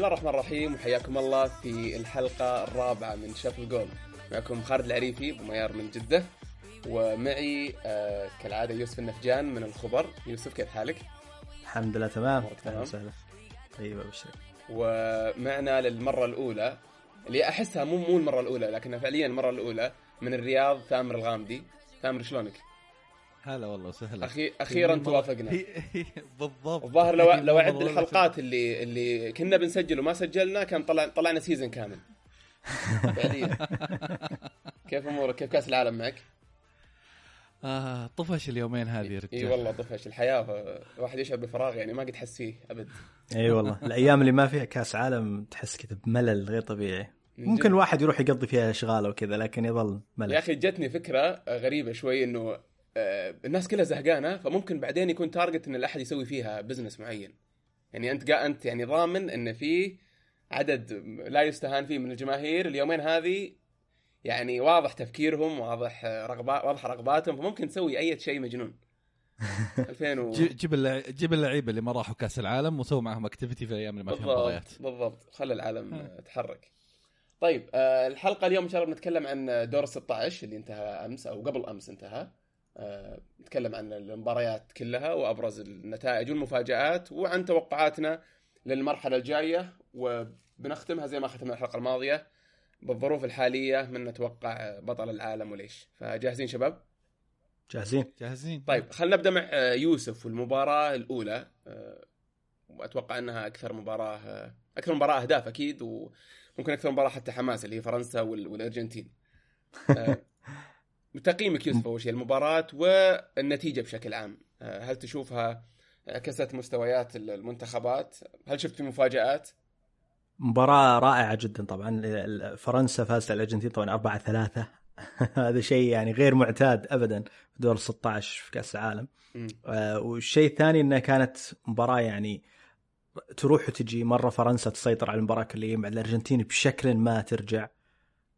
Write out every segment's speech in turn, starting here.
بسم الله الرحمن الرحيم وحياكم الله في الحلقة الرابعة من شاف الجول معكم خالد العريفي وميار من جدة ومعي آه كالعادة يوسف النفجان من الخبر يوسف كيف حالك؟ الحمد لله تمام تمام؟ وسهلا طيب ابشر ومعنا للمرة الأولى اللي أحسها مو مو المرة الأولى لكنها فعليا المرة الأولى من الرياض ثامر الغامدي ثامر شلونك؟ هلا والله وسهلا. أخي أخيرا مرة- توافقنا. بالضبط. الظاهر لو لو اعد والله الحلقات اللي اللي كنا بنسجل وما سجلنا كان طلع طلعنا season كامل. فعليا كيف أمورك؟ كيف كأس العالم معك؟ آه طفش اليومين هذه يا اي رجال. والله طفش. الحياة الواحد يشعر بفراغ يعني ما قد حس فيه أبد. إي والله. الأيام اللي ما فيها كأس عالم تحس كذا بملل غير طبيعي. ممكن. الواحد يروح يقضي فيها أشغال وكذا لكن يظل ملل. يا أخي جتني فكرة غريبة شوي إنه الناس كلها زهقانة فممكن بعدين يكون target إن الأحد يسوي فيها business معين. يعني أنت قا أنت يعني ضامن إن في عدد لا يستهان فيه من الجماهير. اليومين هذه يعني واضح تفكيرهم واضح رغبات واضحه رغباتهم فممكن تسوي أي شيء مجنون. 2000 و... جي- جيب اللع- جيب اللعيبة اللي ما راحوا كأس العالم وسووا معهم activity في الأيام اللي ما فيها مباريات. بالضبط. بالضبط خلي العالم يتحرك طيب آه، الحلقة اليوم إن شاء الله بنتكلم عن دور 16 اللي انتهى أمس أو قبل أمس انتهى. آه، نتكلم عن المباريات كلها وأبرز النتائج والمفاجآت وعن توقعاتنا للمرحلة الجاية وبنختمها زي ما ختمنا الحلقة الماضية بالظروف الحالية من نتوقع بطل العالم وليش. فجاهزين شباب؟ جاهزين. جاهزين. طيب خلينا نبدأ مع آه، يوسف والمباراة الأولى. آه، وأتوقع أنها أكثر مباراة آه، أكثر مباراة أهداف أكيد وممكن أكثر مباراة حتى حماس اللي هي فرنسا وال- والأرجنتين. آه، تقييمك يوسف أول شيء المباراة والنتيجة بشكل عام. آه، هل تشوفها عكست مستويات المنتخبات؟ هل شفت في مفاجآت؟ مباراة رائعة جدا طبعا. فرنسا فازت على الأرجنتين طبعا 4 3 هذا شيء يعني غير معتاد ابدا في دور 16 في كأس العالم. آه، والشيء الثاني إنها كانت مباراة يعني تروح وتجي مرة فرنسا تسيطر على المباراة كليا بعد الأرجنتين بشكل ما ترجع.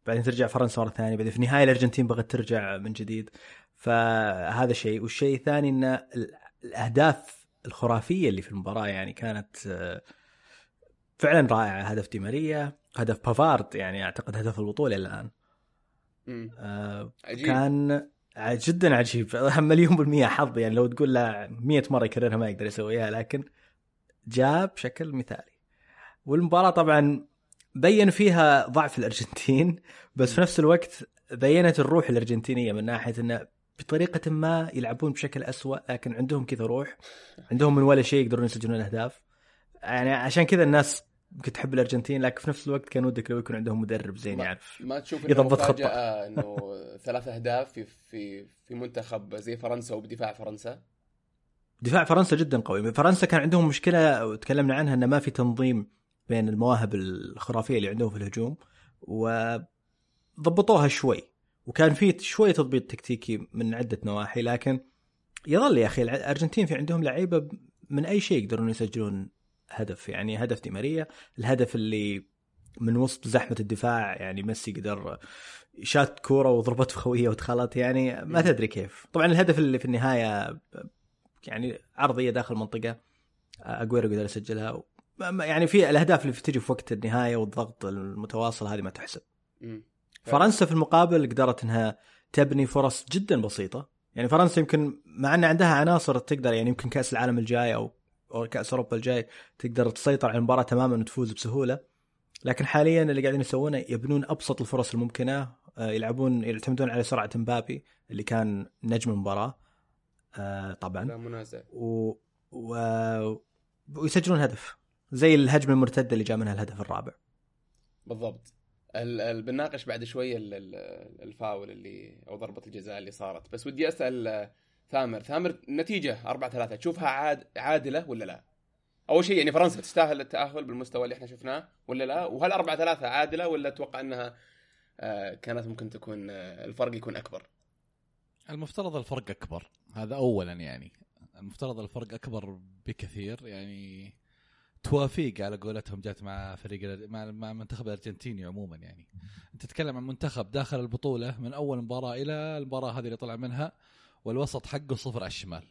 بعدين ترجع فرنسا مرة ثانية بعدين في النهاية الأرجنتين بغت ترجع من جديد. فهذا شيء. والشيء الثاني إن ال- الأهداف الخرافية اللي في المباراة يعني كانت آه، فعلا رائعة. هدف دي ماريا هدف بافارد يعني أعتقد هدف البطولة الآن. آه، عجيب. كان جدا عجيب. مليون بالمية حظ يعني لو تقول له 100 مرة يكررها ما يقدر يسويها لكن جاء بشكل مثالي. والمباراة طبعا بين فيها ضعف الأرجنتين بس في نفس الوقت بينت الروح الأرجنتينية من ناحية أنه بطريقة ما يلعبون بشكل أسوأ لكن عندهم كذا روح عندهم من ولا شيء يقدرون يسجلون أهداف. يعني عشان كذا الناس يمكن تحب الأرجنتين لكن في نفس الوقت كان ودك لو يكون عندهم مدرب زين يعرف ما تشوف إنه يضبط. مفاجأة إنه ثلاث أهداف في في في منتخب زي فرنسا وبدفاع فرنسا؟ دفاع فرنسا جدا قوي. فرنسا كان عندهم مشكلة وتكلمنا عنها إنه ما في تنظيم بين المواهب الخرافية اللي عندهم في الهجوم وضبطوها شوي. وكان في شوي تضبيط تكتيكي من عدة نواحي لكن يظل يا أخي الأرجنتين في عندهم لعيبة من أي شيء يقدرون يسجلون هدف. يعني هدف دي ماريا الهدف اللي من وسط زحمة الدفاع يعني ميسي قدر شات كورة وضربت في خويه ودخلت يعني ما تدري كيف. طبعا الهدف اللي في النهاية يعني عرضية داخل المنطقة اجويرو قدر يسجلها. يعني في الأهداف اللي تجي في وقت النهاية والضغط المتواصل هذه ما تحسب. فرنسا في المقابل قدرت إنها تبني فرص جدا بسيطة. يعني فرنسا يمكن مع إن عندها عناصر تقدر يعني يمكن كأس العالم الجاي أو أو كأس أوروبا الجاي تقدر تسيطر على المباراة تماما وتفوز بسهولة. لكن حاليا اللي قاعدين يسوونه يبنون أبسط الفرص الممكنة آه، يلعبون يعتمدون على سرعة مبابي اللي كان نجم المباراة آه، طبعا. لا منازع. و... و... ويسجلون هدف. زي الهجمة المرتدة اللي جاء منها الهدف الرابع. بالضبط. ال- ال- بنناقش بعد شوية ال- ال- الفاول اللي أو ضربة الجزاء اللي صارت. بس ودي أسأل آه، ثامر. ثامر النتيجه 4 3 تشوفها عاد عادلة ولا لا؟ أول شيء يعني فرنسا تستاهل التأهل بالمستوى اللي إحنا شفناه ولا لا؟ وهل 4 3 عادلة ولا أتوقع إنها آه، كانت ممكن تكون آه، الفرق يكون أكبر؟ المفترض الفرق أكبر. هذا اولا يعني. المفترض الفرق أكبر بكثير. يعني توافيق على قولتهم جات مع فريق مع مع منتخب الأرجنتيني عموما يعني. أنت تتكلم عن منتخب داخل البطولة من أول مباراة إلى المباراة هذه اللي طلع منها والوسط حقه صفر على الشمال.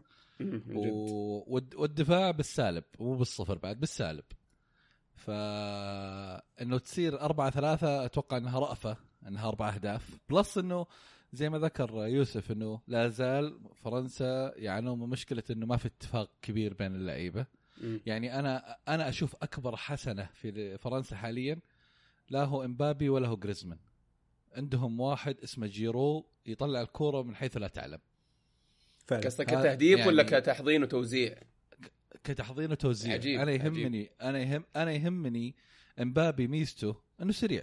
و... والد- والدفاع بالسالب مو بالصفر بعد بالسالب. ف إنه تصير 4 3 أتوقع إنها رأفة إنها أربع أهداف. plus إنه زي ما ذكر يوسف إنه لا زال فرنسا يعانون من مشكلة إنه ما في اتفاق كبير بين اللعيبة. مم. يعني أنا أنا أشوف أكبر حسنة في فرنسا حاليا لا هو إمبابي ولا هو جريزمان. عندهم واحد اسمه جيرو يطلع الكورة من حيث لا تعلم. فعلا. قصدك كتهديف يعني- ولا كتحضير وتوزيع؟ كتحضير وتوزيع. عجيب، أنا يهمني أنا يهم أنا يهمني إمبابي ميزته إنه سريع.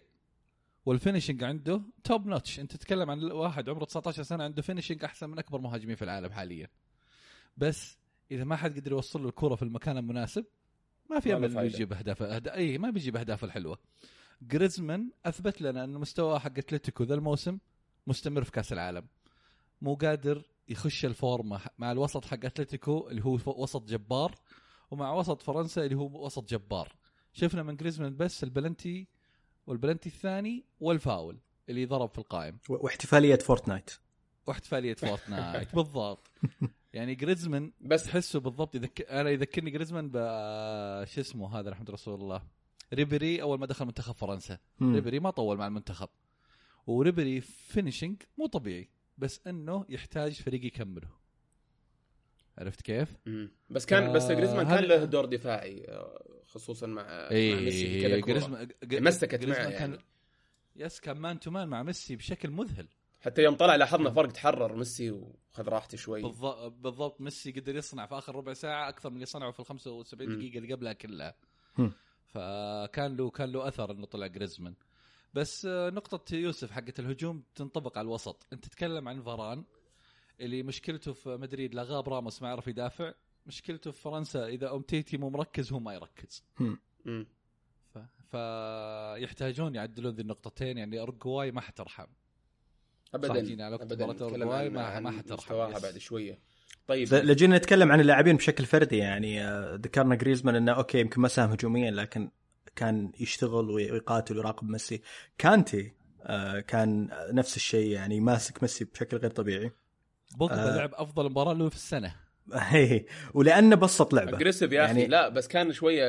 وال finishing عنده top notch أنت تتكلم عن واحد عمره 19 سنة عنده finishing أحسن من أكبر مهاجمين في العالم حاليا. بس إذا ما حد قدر يوصل له الكرة في المكان المناسب ما في أمل إنه. يجيب أهداف أهد... اي ما بيجيب أهداف الحلوة. جريزمان أثبت لنا إنه مستواه حق أتلتيكو ذا الموسم مستمر في كأس العالم. مو قادر يخش الفورمة مع الوسط حق أتلتيكو اللي هو وسط جبار ومع وسط فرنسا اللي هو وسط جبار. شفنا من جريزمان بس البلنتي والبلنتي الثاني والفاول اللي ضرب في القائم. واحتفالية Fortnite. واحتفالية Fortnite بالضبط. يعني جريزمان بس تحسه بالضبط يذك... أنا يذكرني جريزمان ب شو اسمه هذا رحمة رسول الله ريبري أول ما دخل منتخب فرنسا مم. ريبري ما طول مع المنتخب وريبري finishing مو طبيعي بس إنه يحتاج فريق يكمله عرفت كيف؟ مم. بس كان بس آه، جريزمان كان له دور دفاعي آه، خصوصا مع مع ميسي كذا. جريزمان مسكت معه يعني. كان yes كان man to man مع ميسي بشكل مذهل حتى يوم طلع لاحظنا فرق تحرر ميسي وخذ راحته شوي. بالضبط بالضبط ميسي قدر يصنع في آخر ربع ساعة أكثر من اللي صنعه في ال 75 مم. دقيقة اللي قبلها كلها. فكان له كان له أثر إنه طلع جريزمان. بس آه، نقطة يوسف حقت الهجوم تنطبق على الوسط، أنت تتكلم عن فاران اللي مشكلته في مدريد لا غاب راموس ما يعرف يدافع، مشكلته في فرنسا إذا امتيتي مو مركز هو ما يركز،. فيحتاجون يعدلون ذي النقطتين يعني ارجواي ما حترحم. ابدا جينا على وقت عن- ما- ما حترحم. بعد شوية. طيب. لجينا نتكلم عن اللاعبين بشكل فردي يعني آه، ذكرنا جريزمان إنه okay يمكن ما ساهم هجوميا لكن كان يشتغل وي- ويقاتل ويراقب ميسي. كانتي آه، كان نفس الشيء يعني ماسك ميسي بشكل غير طبيعي. بوجبا آه. لعب أفضل مباراة له في السنة. هي ولأنه بسط لعبة. aggressive يا أخي يعني- لا بس كان شوية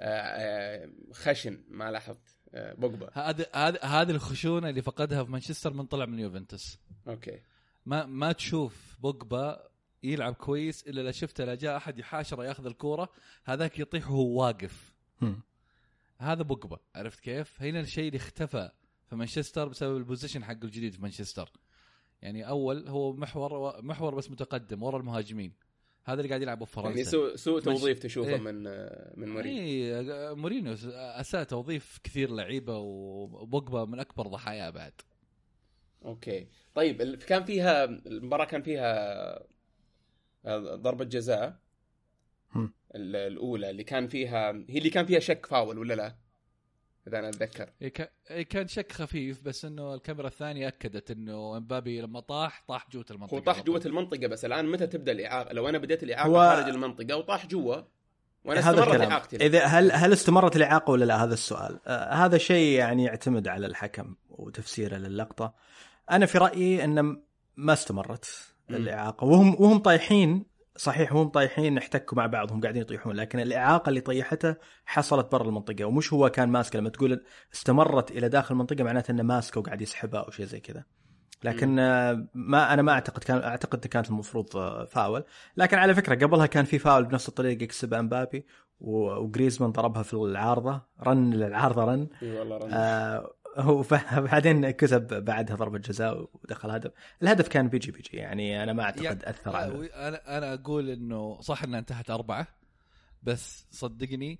آه، خشن ما لاحظت. بوجبا. هذه هذه هذه الخشونة اللي فقدها في مانشستر من طلع من يوفنتوس. okay. ما ما تشوف بوجبا يلعب كويس إلا لا شفته لا جاء أحد يحاشره ياخذ الكورة هذاك يطيح وهو واقف. هذا بوجبا عرفت كيف؟ هنا الشيء اللي اختفى في مانشستر بسبب ال position حقه الجديد في مانشستر. يعني أول هو محور محور بس متقدم ورا المهاجمين. هذا اللي قاعد يلعبه في يعني فرنسا سوء سوء مش- توظيف تشوفه إيه. من من مورينيو. اي مورينيو أساء توظيف كثير لعيبة وبوجبا من أكبر ضحاياه بعد. أوكي. طيب ال- كان فيها المباراة كان فيها آه، ضربة جزاء. الأولى اللي كان فيها هي اللي كان فيها شك فاول ولا لا؟ إذا أنا أتذكر إيه كا- إيه كان شك خفيف بس إنه الكاميرا الثانية أكدت إنه امبابي لما طاح طاح جوة المنطقة هو طاح على جوة. المنطقة بس الآن متى تبدأ الإعاقة؟ لو أنا بديت الإعاقة هو- خارج المنطقة وطاح جوا وأنا هذا استمرت إعاقتي إذا هل هل استمرت الإعاقة ولا لا هذا السؤال آه هذا شيء يعني يعتمد على الحكم وتفسيره للقطه أنا في رأيي إن ما استمرت. الإعاقة وهم وهم طايحين صحيح وهم طايحين احتكوا مع بعضهم قاعدين يطيحون لكن الإعاقة اللي طيحته حصلت برا المنطقة ومش هو كان ماسكه لما تقول استمرت إلى داخل المنطقة معناته إنه ماسكه وقاعد يسحبها أو شيء زي كذا. لكن ما أنا ما أعتقد كان أعتقد كانت المفروض فاول. لكن على فكرة قبلها كان في فاول بنفس الطريقة يكسبها أمبابي وجريزمان ضربها في العارضة رن للعارضة رن. إي والله رن. آه هو بعدين كسب بعدها ضربة جزاء ودخل هدف. الهدف كان بيجي بيجي يعني أنا ما أعتقد يعني- أثر على أنا أنا أقول إنه صح إنها انتهت أربعة بس صدقني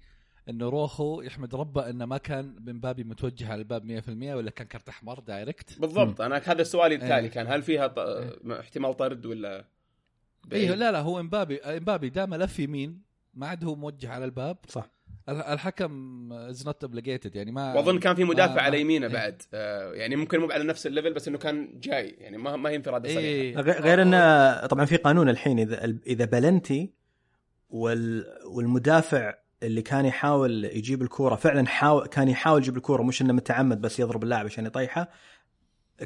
إنه روخو يحمد ربه إنه ما كان بمبابي متوجه على الباب 100% ولا كان كرت أحمر دايركت بالضبط. أنا هذا السؤال التالي إيه. كان هل فيها ط... احتمال طرد ولا أيوه لا لا هو امبابي إمبابي دام لف يمين ما عاد هو موجه على الباب. صح. الحكم is not obligated يعني ما وأظن كان في مدافع ما- على يمينه إيه. بعد. آه يعني ممكن مو على نفس ال level بس إنه كان جاي. يعني ما ما هي انفراده صريحة. إيه. غير إنه طبعا في قانون الحين إذا إذا بلنتي وال والمدافع اللي كان يحاول يجيب الكورة فعلا حاول كان يحاول يجيب الكورة مش إنه متعمد بس يضرب اللاعب عشان يطيحه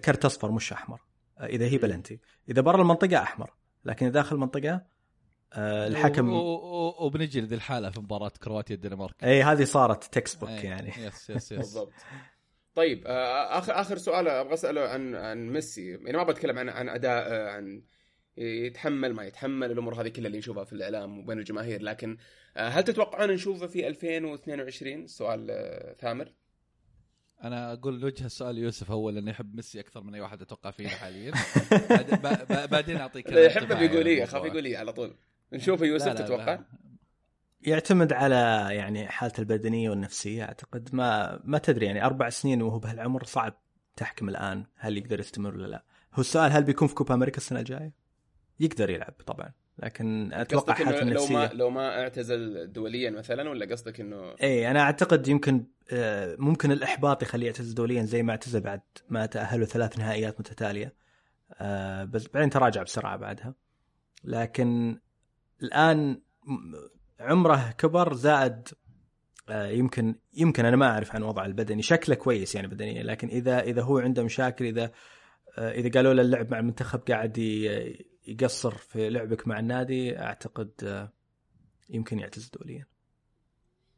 كرت أصفر مش أحمر. إذا هي بلنتي. إذا برا المنطقة أحمر لكن داخل المنطقة آه، الحكم و- و- وبنجي لذي الحالة في مباراة كرواتيا الدنمارك. اي هذه صارت textbook إيه، يعني. yes yes yes بالضبط. طيب آه، اخر آخر سؤال أبغى أسأله عن عن ميسي. يعني ما بتكلم عن عن أداء آه، عن يتحمل ما يتحمل الأمور هذه كلها اللي نشوفها في الإعلام وبين الجماهير. لكن آه، هل تتوقعون نشوفه في 2022 سؤال آه، ثامر. أنا أقول وجه السؤال يوسف اول انه يحب ميسي أكثر من أي واحد أتوقع فينا حاليا. بعدين أعطيك انطباعي بيقول إيه الموضوع. خاف يقول إيه على طول. نشوفه يوسف لا، لا، لا. تتوقع؟ يعتمد على يعني حالته البدنية والنفسية أعتقد. ما ما تدري يعني أربع سنين وهو بهالعمر صعب تحكم الآن هل يقدر يستمر ولا لا. هو السؤال هل بيكون في كوبا أمريكا السنة الجاية؟ يقدر يلعب طبعا لكن أتوقع حالته إنه لو ما النفسية. لو ما اعتزل دوليا مثلا ولا قصدك إنه اي أنا أعتقد يمكن آه، ممكن الإحباط يخليه يعتزل دوليا زي ما اعتزل بعد ما تأهلوا ثلاث نهائيات متتالية. آه، بس بعدين تراجع بسرعة بعدها. لكن الآن عمره كبر زائد آه، يمكن يمكن أنا ما أعرف عن وضعه البدني. شكله كويس يعني بدنيا لكن إذا إذا هو عنده مشاكل إذا آه، إذا قالوا له اللعب مع المنتخب قاعد يقصر في لعبك مع النادي أعتقد آه، يمكن يعتزل دوليا.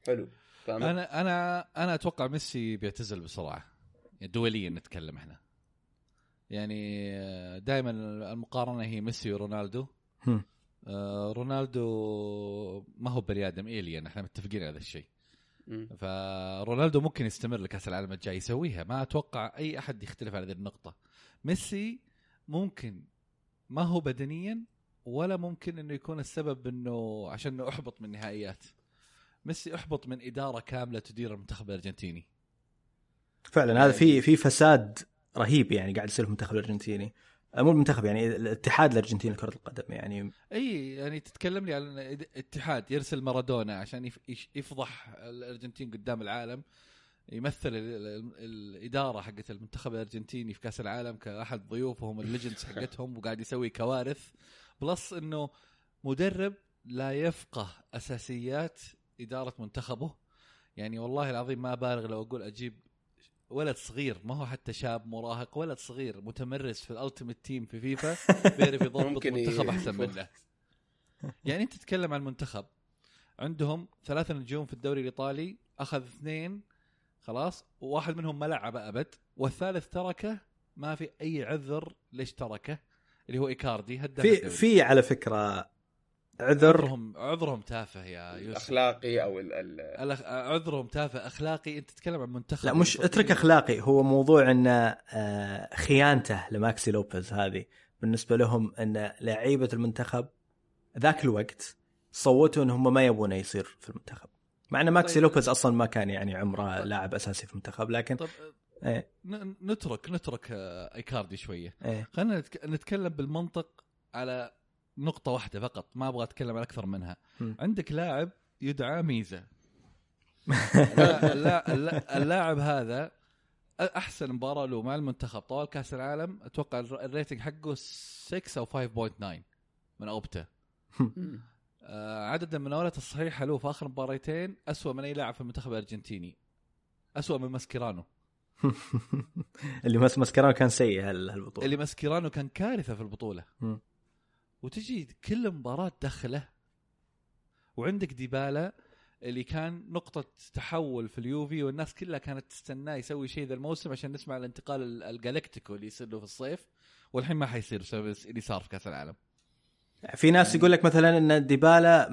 حلو. أنا أنا أنا أتوقع ميسي بيعتزل بسرعة. يعني دوليا نتكلم إحنا. يعني دائما المقارنة هي ميسي ورونالدو. هم. رونالدو ما هو بني آدم الين إحنا متفقين على هذا الشيء. فرونالدو ممكن يستمر لكأس العالم الجاي يسويها ما أتوقع أي أحد يختلف على هذه النقطة. ميسي ممكن ما هو بدنيا ولا ممكن إنه يكون السبب إنه عشان إنه أحبط من النهائيات. ميسي أحبط من إدارة كاملة تدير المنتخب الأرجنتيني. فعلا هذا في في فساد رهيب يعني قاعد يصير في المنتخب الأرجنتيني. آه، مو المنتخب يعني الاتحاد الأرجنتيني لكرة القدم يعني أي يعني تتكلم لي عن اتحاد يرسل مارادونا عشان يفضح الأرجنتين قدام العالم يمثل ال- ال- الإدارة حقت المنتخب الأرجنتيني في كأس العالم كأحد ضيوفهم الليجندز حقتهم وقاعد يسوي كوارث. plus إنه مدرب لا يفقه أساسيات إدارة منتخبه. يعني والله العظيم ما بالغ لو أقول أجيب ولد صغير ما هو حتى شاب مراهق ولد صغير متمرس في ال ultimate team في فيفا بيعرف يضبط منتخب أحسن منه. يعني أنت تتكلم عن المنتخب عندهم ثلاثة نجوم في الدوري الإيطالي أخذ اثنين خلاص وواحد منهم ما لعب أبد والثالث تركه ما في أي عذر ليش تركه اللي هو إيكاردي هداف في. في على فكرة عذر. عذرهم عذرهم تافه يا يوسف. الأخلاقي أو ال ال الأخ- عذرهم تافه أخلاقي أنت تتكلم عن منتخب لا مش اترك أخلاقي هو موضوع إن آه، خيانته لماكسي لوبيز هذه بالنسبة لهم إن لعيبة المنتخب ذاك الوقت صوتوا إن هم ما يبونه يصير في المنتخب. مع إن ماكسي طيب. لوبيز أصلا ما كان يعني عمره لاعب أساسي في المنتخب لكن طب إيه. نترك نترك آه، إيكاردي شوية. إيه. خلينا نتك- نتكلم بالمنطق على نقطة واحدة فقط ما أبغى أتكلم عن أكثر منها. م. عندك لاعب يدعى اللا- اللاعب هذا أحسن مباراة له مع المنتخب. طوال كأس العالم أتوقع الر- ال rating حقه 6 أو 5.9 من أوبتا. آه، عدد المناولات الصحيحة له في آخر مباريتين اسوء من أي لاعب في المنتخب الأرجنتيني. اسوء من ماسكيرانو. اللي مس ماسكيرانو كان سيء هال- هالبطولة. اللي ماسكيرانو كان كارثة في البطولة. وتجي كل مباراة تدخله وعندك ديبالا اللي كان نقطة تحول في اليوفي والناس كلها كانت تستناه يسوي شيء ذا الموسم عشان نسمع الانتقال ال- ال es: galáctico اللي يصير له في الصيف. والحين ما حيصير بسبب اللي صار في كأس العالم. في ناس يقول لك مثلا إن ديبالا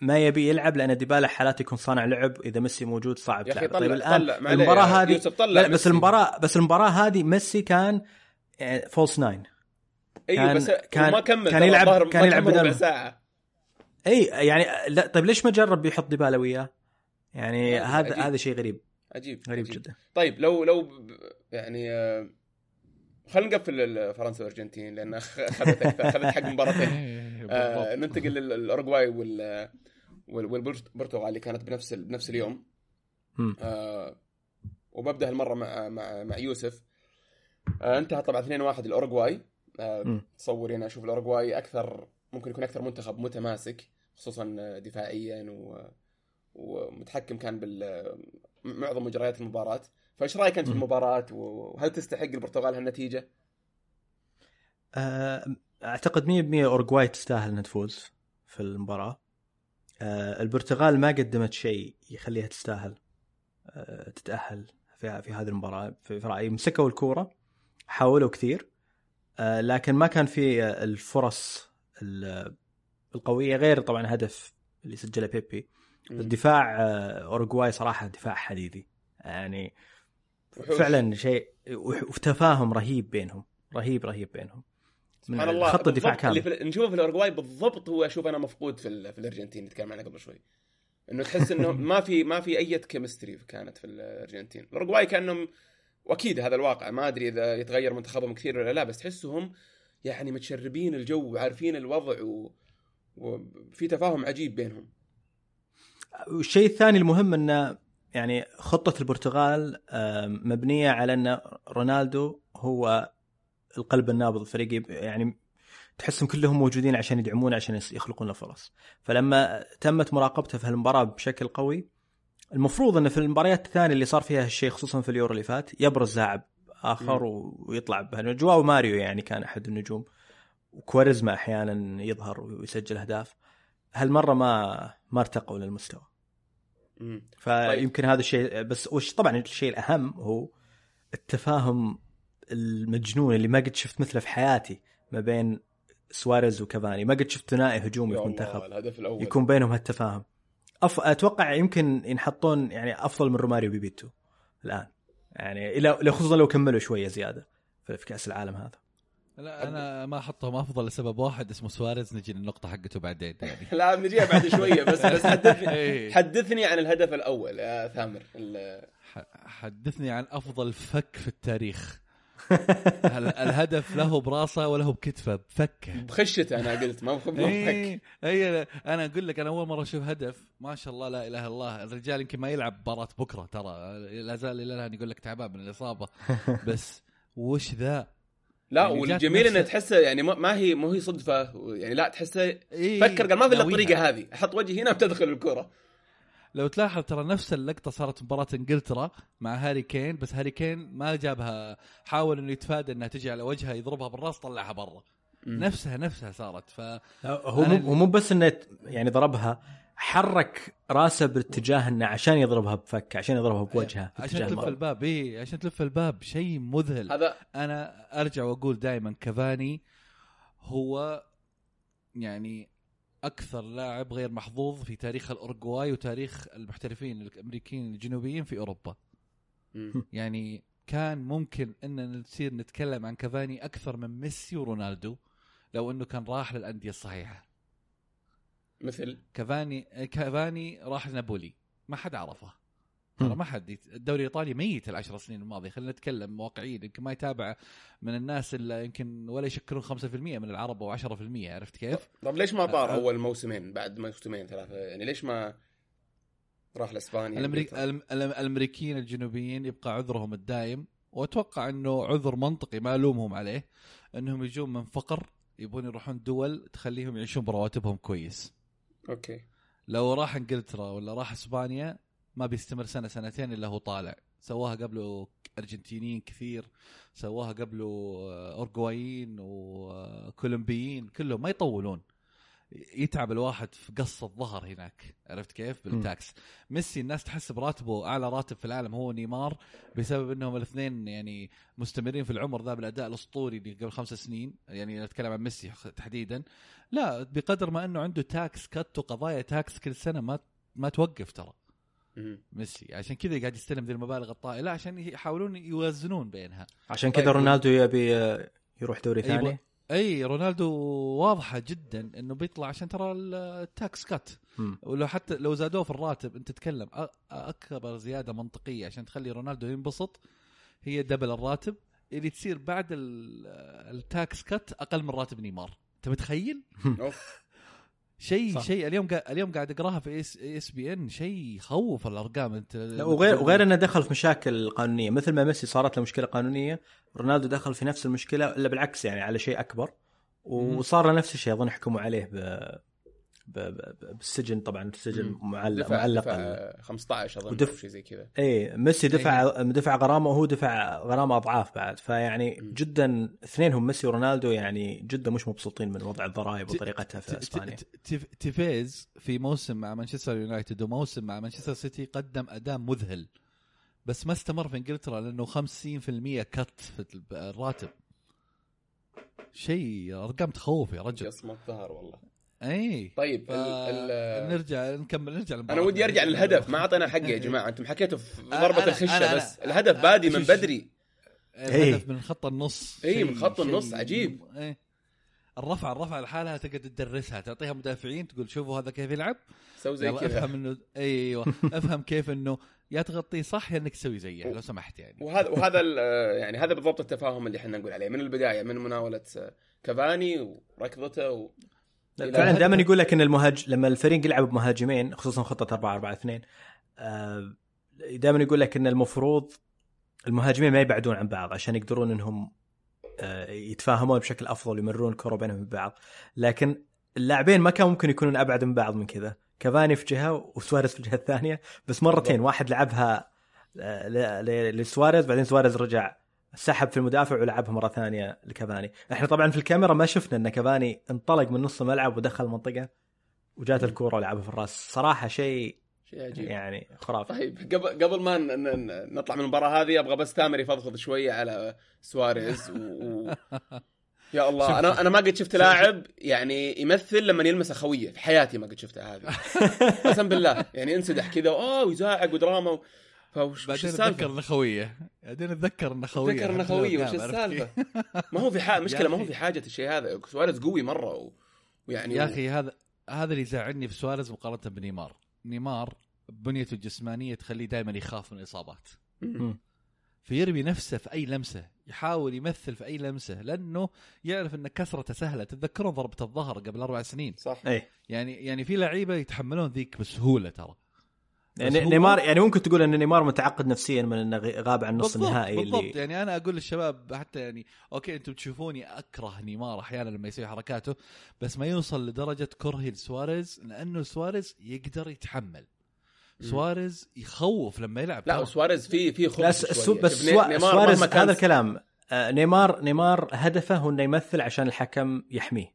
ما يبي يلعب لأن ديبالا حالات يكون صانع لعب إذا ميسي موجود صعب يا طلع طيب الآن يا هذه يوسف طلع لا بس ميسي. المباراه بس المباراة هذه ميسي كان يعني false nine أيوه كان- بس كان- ما كمل كان يلعب- كان يلعب بداله. ساعة اي يعني لا طيب ليش ما جرب يحط ديبالا وياه؟ يعني عجيب. هذا هذا شيء غريب عجيب غريب عجيب. جدا طيب لو لو يعني آه، خلينا نقفل فرنسا والأرجنتين لأن أخذت أكثر أخذت حق مباراتين آه. ننتقل للاوروغواي وال وال- والبرتغال اللي كانت بنفس بنفس اليوم. آه وببدا هالمرة مع مع مع يوسف آه انتهى طبعا 2-1 الأوروغواي آه مم. تصور هنا أشوف الأوروغواي أكثر ممكن يكون أكثر منتخب متماسك خصوصا دفاعيا و ومتحكم كان بال معظم مجريات المباراة فإيش رأيك أنت في. المباراة وهل تستحق البرتغال هالنتيجة؟ آه، أعتقد 100% اورجواي تستاهل إنها تفوز في المباراة آه، البرتغال ما قدمت شيء يخليها تستاهل آه، تتأهل في في هذه المباراة في رأيي مسكوا الكورة حاولوا كثير آه، لكن ما كان في آه، الفرص ال- القوية غير طبعا هدف اللي سجله بيبي. الدفاع آه، أوروغواي صراحة دفاع حديدي. يعني. فعلا شيء وتفاهم رهيب بينهم. رهيب رهيب بينهم. من سبحان الله. خط الدفاع اللي كامل. في نشوفه في الاورجواي بالضبط هو أشوف أنا مفقود في, ال- في الأرجنتين نتكلم عنه قبل شوي. إنه تحس إنه ما في ما في أي chemistry كانت في الأرجنتين. الاورجواي كأنهم وأكيد هذا الواقع ما أدري إذا يتغير منتخبهم كثير ولا لا بس تحسهم يعني متشربين الجو وعارفين الوضع و... وفي تفاهم عجيب بينهم. والشيء الثاني المهم انه يعني خطة البرتغال آم، مبنية على إن رونالدو هو القلب النابض الفريق يعني تحسهم كلهم موجودين عشان يدعمونه عشان يخلقون له فرص فلما تمت مراقبته في هالمباراة بشكل قوي المفروض انه في المباريات الثانية اللي صار فيها هالشيء خصوصا في اليورو اللي فات يبرز لاعب آخر و- ويطلع بهالنجوم جواو ماريو يعني كان أحد النجوم. وكواريزما أحيانا يظهر ويسجل أهداف. هالمرة ما ما ارتقوا للمستوى. مم. فيمكن هذا الشيء بس وش طبعا الشيء الأهم هو التفاهم المجنون اللي ما قد شفت مثله في حياتي ما بين سواريز وكافاني. ما قد شفت ثنائي هجومي في منتخب. الهدف الأول. يكون بينهم هالتفاهم. أف... أتوقع يمكن ينحطون يعني أفضل من روماريو بيبيتو الآن. يعني إلى لو- خصوصا لو كملوا شوية زيادة في في كأس العالم هذا. لا أنا ما أحطهم أفضل لسبب واحد اسمه سواريز نجي للنقطة حقته بعدين يعني. لا بنجيها بعد شوية بس بس حدثني إيه. حدثني عن الهدف الأول يا ثامر ال- ح- حدثني عن أفضل فك في التاريخ. ال- الهدف له براسه وله بكتفه؟ بفكه. بخشته أنا قلت ما ما اي بفك اي أنا أقول لك أنا أول مرة أشوف هدف ما شاء الله لا إله إلا الله. الرجال يمكن ما يلعب مباراة بكرة ترى لا زال إلى الآن يقول لك تعبان من الإصابة. بس وش ذا؟ لا يعني والجميل إنه تحسه يعني ما- هي مو هي صدفة يعني لا تحسه إيه فكر قال ما في إلا. الطريقة هذه. أحط وجهي هنا بتدخل الكرة. لو تلاحظ ترى نفس اللقطة صارت في مباراة إنجلترا مع هاري كين بس هاري كين ما جابها حاول إنه يتفادى إنها تجي على وجهها يضربها بالراس طلعها برا. نفسها نفسها صارت. ف هو هو مو بس إنه يعني ضربها حرك راسه باتجاه إنه عشان يضربها بفك عشان يضربها بوجهه عشان تلف. الباب اي عشان تلف الباب. شيء مذهل. هذا أنا أرجع وأقول دائما كافاني هو يعني أكثر لاعب غير محظوظ في تاريخ الاورجواي وتاريخ المحترفين الأمريكيين الجنوبيين في أوروبا. يعني كان ممكن إن نصير نتكلم عن كافاني أكثر من ميسي ورونالدو لو إنه كان راح للأندية الصحيحة. مثل؟ كافاني كافاني راح لنابولي. ما حد عرفه. ترى. ما حد الدوري الإيطالي ميت العشر سنين الماضية. خلينا نتكلم واقعيين. يمكن ما يتابع من الناس اللي يمكن ولا يشكلون 5% من العرب أو 10% عرفت كيف؟ طب ليش ما طار أه. أول موسمين بعد موسمين ثلاثة؟ يعني ليش ما راح لإسبانيا؟ الأمريك... الأمريكيين الجنوبيين يبقى عذرهم الدائم وأتوقع إنه عذر منطقي ما ألومهم عليه إنهم يجون من فقر يبون يروحون دول تخليهم يعيشون برواتبهم كويس. أوكي. لو راح إنجلترا ولا راح إسبانيا ما بيستمر سنة سنتين إلا هو طالع. سواها قبله أرجنتينيين كثير سواها قبله اورجوايين وكولومبيين كلهم ما يطولون. يتعب الواحد في قص الظهر هناك. عرفت كيف؟ بال tax. ميسي الناس تحس براتبه أعلى راتب في العالم هو نيمار بسبب إنهم الاثنين يعني مستمرين في العمر ذا بالأداء الأسطوري اللي قبل خمس سنين. يعني نتكلم عن ميسي تحديدا. لا بقدر ما إنه عنده tax cut وقضايا tax كل سنة ما ما توقف ترى. ميسي عشان كذا قاعد يستلم ذي المبالغ الطائلة عشان يحاولون يوازنون بينها. عشان طيب. كذا رونالدو يبي يروح دوري أيوة. ثاني. أي رونالدو واضحة جدا إنه بيطلع عشان ترى ال tax cut. ولو حتى لو زادوه في الراتب أنت تتكلم أ- أكبر زيادة منطقية عشان تخلي رونالدو ينبسط هي double الراتب اللي تصير بعد ال- ال tax cut أقل من راتب نيمار. أنت متخيل؟ أوف. شيء. شيء اليوم قا... اليوم قاعد أقراها في ESPN. شيء يخوف الأرقام. أنت لا، وغير وغير إنه دخل في مشاكل قانونية. مثل ما ميسي صارت له مشكلة قانونية رونالدو دخل في نفس المشكلة إلا بالعكس يعني على شيء أكبر. وصار له نفس الشيء أظن حكموا عليه ب- بالسجن طبعا السجن. معلق دفع معلق دفع ال- 15 أظن ودف- أو شيء زي كذا. إيه ميسي دفع دفع غرامة وهو دفع غرامة أضعاف بعد. فيعني مم. جدا اثنينهم ميسي ورونالدو يعني جدا مش مبسوطين من وضع الضرائب وطريقتها في إسبانيا. تيفيز في موسم مع مانشستر يونايتد وموسم مع مانشستر سيتي قدم أداء مذهل بس ما استمر في إنجلترا لأنه 50% cut في الراتب. شيء أرقام تخوف يا رجل. يصمت ظهر والله. إي. طيب ف... ال ال نرجع نكمل نرجع أنا. ودي أرجع للهدف. ما أعطينا حقه يا جماعة. أنتم حكيتوا في ضربة أنا- الخشة أنا- بس. أنا- الهدف أنا- بادي من بدري. الهدف من خط النص. إيه، شيء- من خط النص، عجيب. إيه. الرفع الرفع لحالها تقعد تدرسها. تعطيها مدافعين تقول شوفوا هذا كيف يلعب. سوي زي كذا. أفهم انه أيوه. أفهم كيف إنه يا تغطيه صح يا إنك تسوي زيه لو سمحت يعني. وهذا وهذا ال- يعني هذا بالضبط التفاهم اللي إحنا نقول عليه. من البداية من مناولة كافاني وركضته و... فعلا دائما يقول لك إن المهاج لما الفريق يلعب بمهاجمين خصوصا خطة 4 4 2 دائما يقول لك إن المفروض المهاجمين ما يبعدون عن بعض عشان يقدرون إنهم آه، يتفاهمون بشكل أفضل ويمرون الكره بينهم بعض. لكن اللاعبين ما كان ممكن يكونون أبعد من بعض من كذا. كافاني في جهة وسواريز في الجهه الثانية بس مرتين. واحد لعبها آه، لسواريز بعدين سواريز رجع سحب في المدافع ولعبها مرة ثانية لكافاني. إحنا طبعا في الكاميرا ما شفنا إن كافاني انطلق من نص الملعب ودخل المنطقة وجات الكورة ولعبها في الراس. صراحة شيء شيء عجيب. يعني خرافي. طيب قبل قبل ما نطلع من المباراة هذه أبغى بس تامر يفضفض شوية على سواريز و... يا الله أنا أنا ما قد شفت لاعب يعني يمثل لما يلمس أخوية. في حياتي ما قد شفتها هذه. قسم بالله يعني انسدح كذا أوه ويزاعق ودراما و... فوش وش بعدين؟ اتذكر النخويه بعدين اتذكر النخويه ذكر انه خوية وش السالفة؟ ما هو في حاجة مشكلة ما هو في حاجة الشيء هذا. سواريز قوي مرة و... ويعني يا أخي هذا هذا اللي يزعلني في سواريز مقارنة بنيمار. نيمار بنيته الجسمانية تخليه دائما يخاف من الإصابات. فيرمي نفسه في أي لمسة يحاول يمثل في أي لمسة لأنه يعرف إن كسرته سهلة. تتذكرون ضربة الظهر قبل أربع سنين؟ صح. اي يعني يعني في لعيبة يتحملون ذيك بسهولة ترى. يعني نيمار يعني ممكن تقول إن نيمار متعقد نفسيا من إنه غاب عن نص بالضبط النهائي بالضبط اللي يعني أنا أقول للشباب حتى يعني okay أنتم تشوفوني أكره نيمار أحيانا لما يسوي حركاته بس ما يوصل لدرجة كرهي لسواريز لأنه سواريز يقدر يتحمل. سواريز يخوف لما يلعب لا ترى. وسواريز في في لا خبث س- شوية. so بس سواريز هذا الكلام آه، نيمار نيمار هدفه هو إنه يمثل عشان الحكم يحميه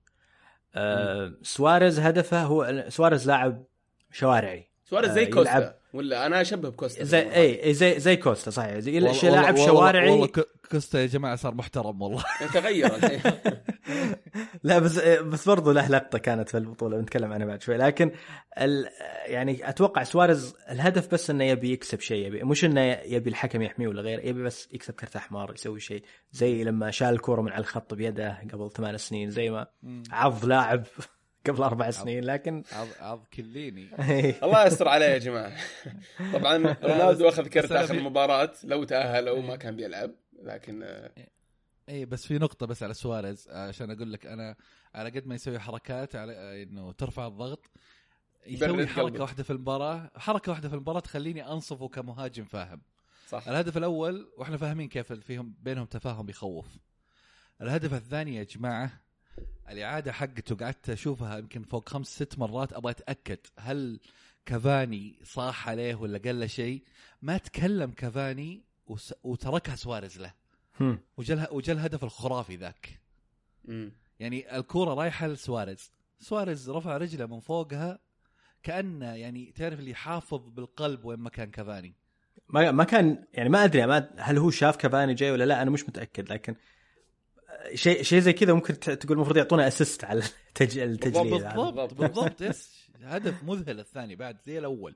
آه، سواريز هدفه هو سواريز لاعب شوارعي سواريز زي آه، كوستا. يلعب- ولا أنا أشبه بكوستا زي اي إي، زي زي كوستا صحيح. زي والله- شي لاعب والله- شوارعي. والله ك- كوستا يا جماعة صار محترم والله. تغير. الحين لا بس بس برضو له لقطة كانت في البطولة بنتكلم عنها بعد شوي. لكن ال يعني أتوقع سواريز الهدف بس إنه يبي يكسب شيء يبي مش إنه يبي الحكم يحميه ولا غير يبي بس يكسب كرت أحمر يسوي شيء. زي لما شال الكورة من على الخط بيده قبل ثمان سنين زي ما عض لاعب. قبل أربع سنين لكن عض عض كليني. الله يستر عليه يا جماعة. طبعا رونالدو أخذ كرت آخر المباراة لو تأهل أو ما كان بيلعب لكن آه، اي بس في نقطة بس على سواريز عشان أقول لك أنا على قد ما يسوي حركات على إنه ترفع الضغط يسوي قلبك. واحدة في المباراة حركة واحدة في المباراة تخليني أنصفه كمهاجم فاهم. صح. الهدف الأول وإحنا فاهمين كيف فيهم بينهم تفاهم يخوف. الهدف الثاني يا جماعة الإعادة حقته قعدت أشوفها يمكن فوق خمس ست مرات أبغى أتأكد هل كافاني صاح عليه ولا قال له شيء. ما تكلم كافاني وس- وتركها سواريز له. هم. وجا الهدف الخرافي ذاك. يعني الكورة رايحة لسواريز. سواريز رفع رجله من فوقها كأنه يعني تعرف اللي حافظ بالقلب وين ما كان كافاني. ما ما كان يعني ما أدري ما هل هو شاف كافاني جاي ولا لا؟ أنا مش متأكد لكن شيء شيء زي كذا ممكن ت- تقول المفروض يعطونا assist على التج... التجليد هذا. بالضبط بالضبط. بالضبط يس هدف مذهل الثاني بعد زي الأول.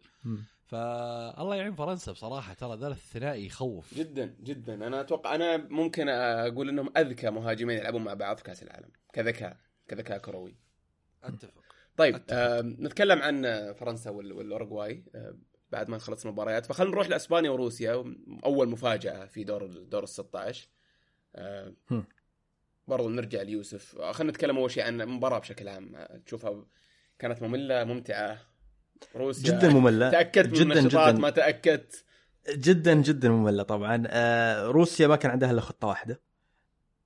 فالله يعين فرنسا بصراحة ترى ذا الثنائي يخوف جدا جدا أنا أتوقع أنا ممكن أقول إنهم أذكى مهاجمين يلعبون مع بعض في كأس العالم كذكاء كذكاء كروي أتفق طيب أتفق. آه نتكلم عن فرنسا وال- والأوروغواي آه بعد ما نخلص المباريات فخلينا نروح لأسبانيا وروسيا أول مفاجأة في دور دور ال 16 آه. برضو نرجع ليوسف. آه، خلينا نتكلم أول شيء عن المباراة بشكل عام. تشوفها كانت مملة ممتعة. روسيا جدا مملة. تأكدت من جدا جدا. ما تأكدت. جدا جدا مملة طبعا. آه، روسيا ما كان عندها إلا خطة واحدة.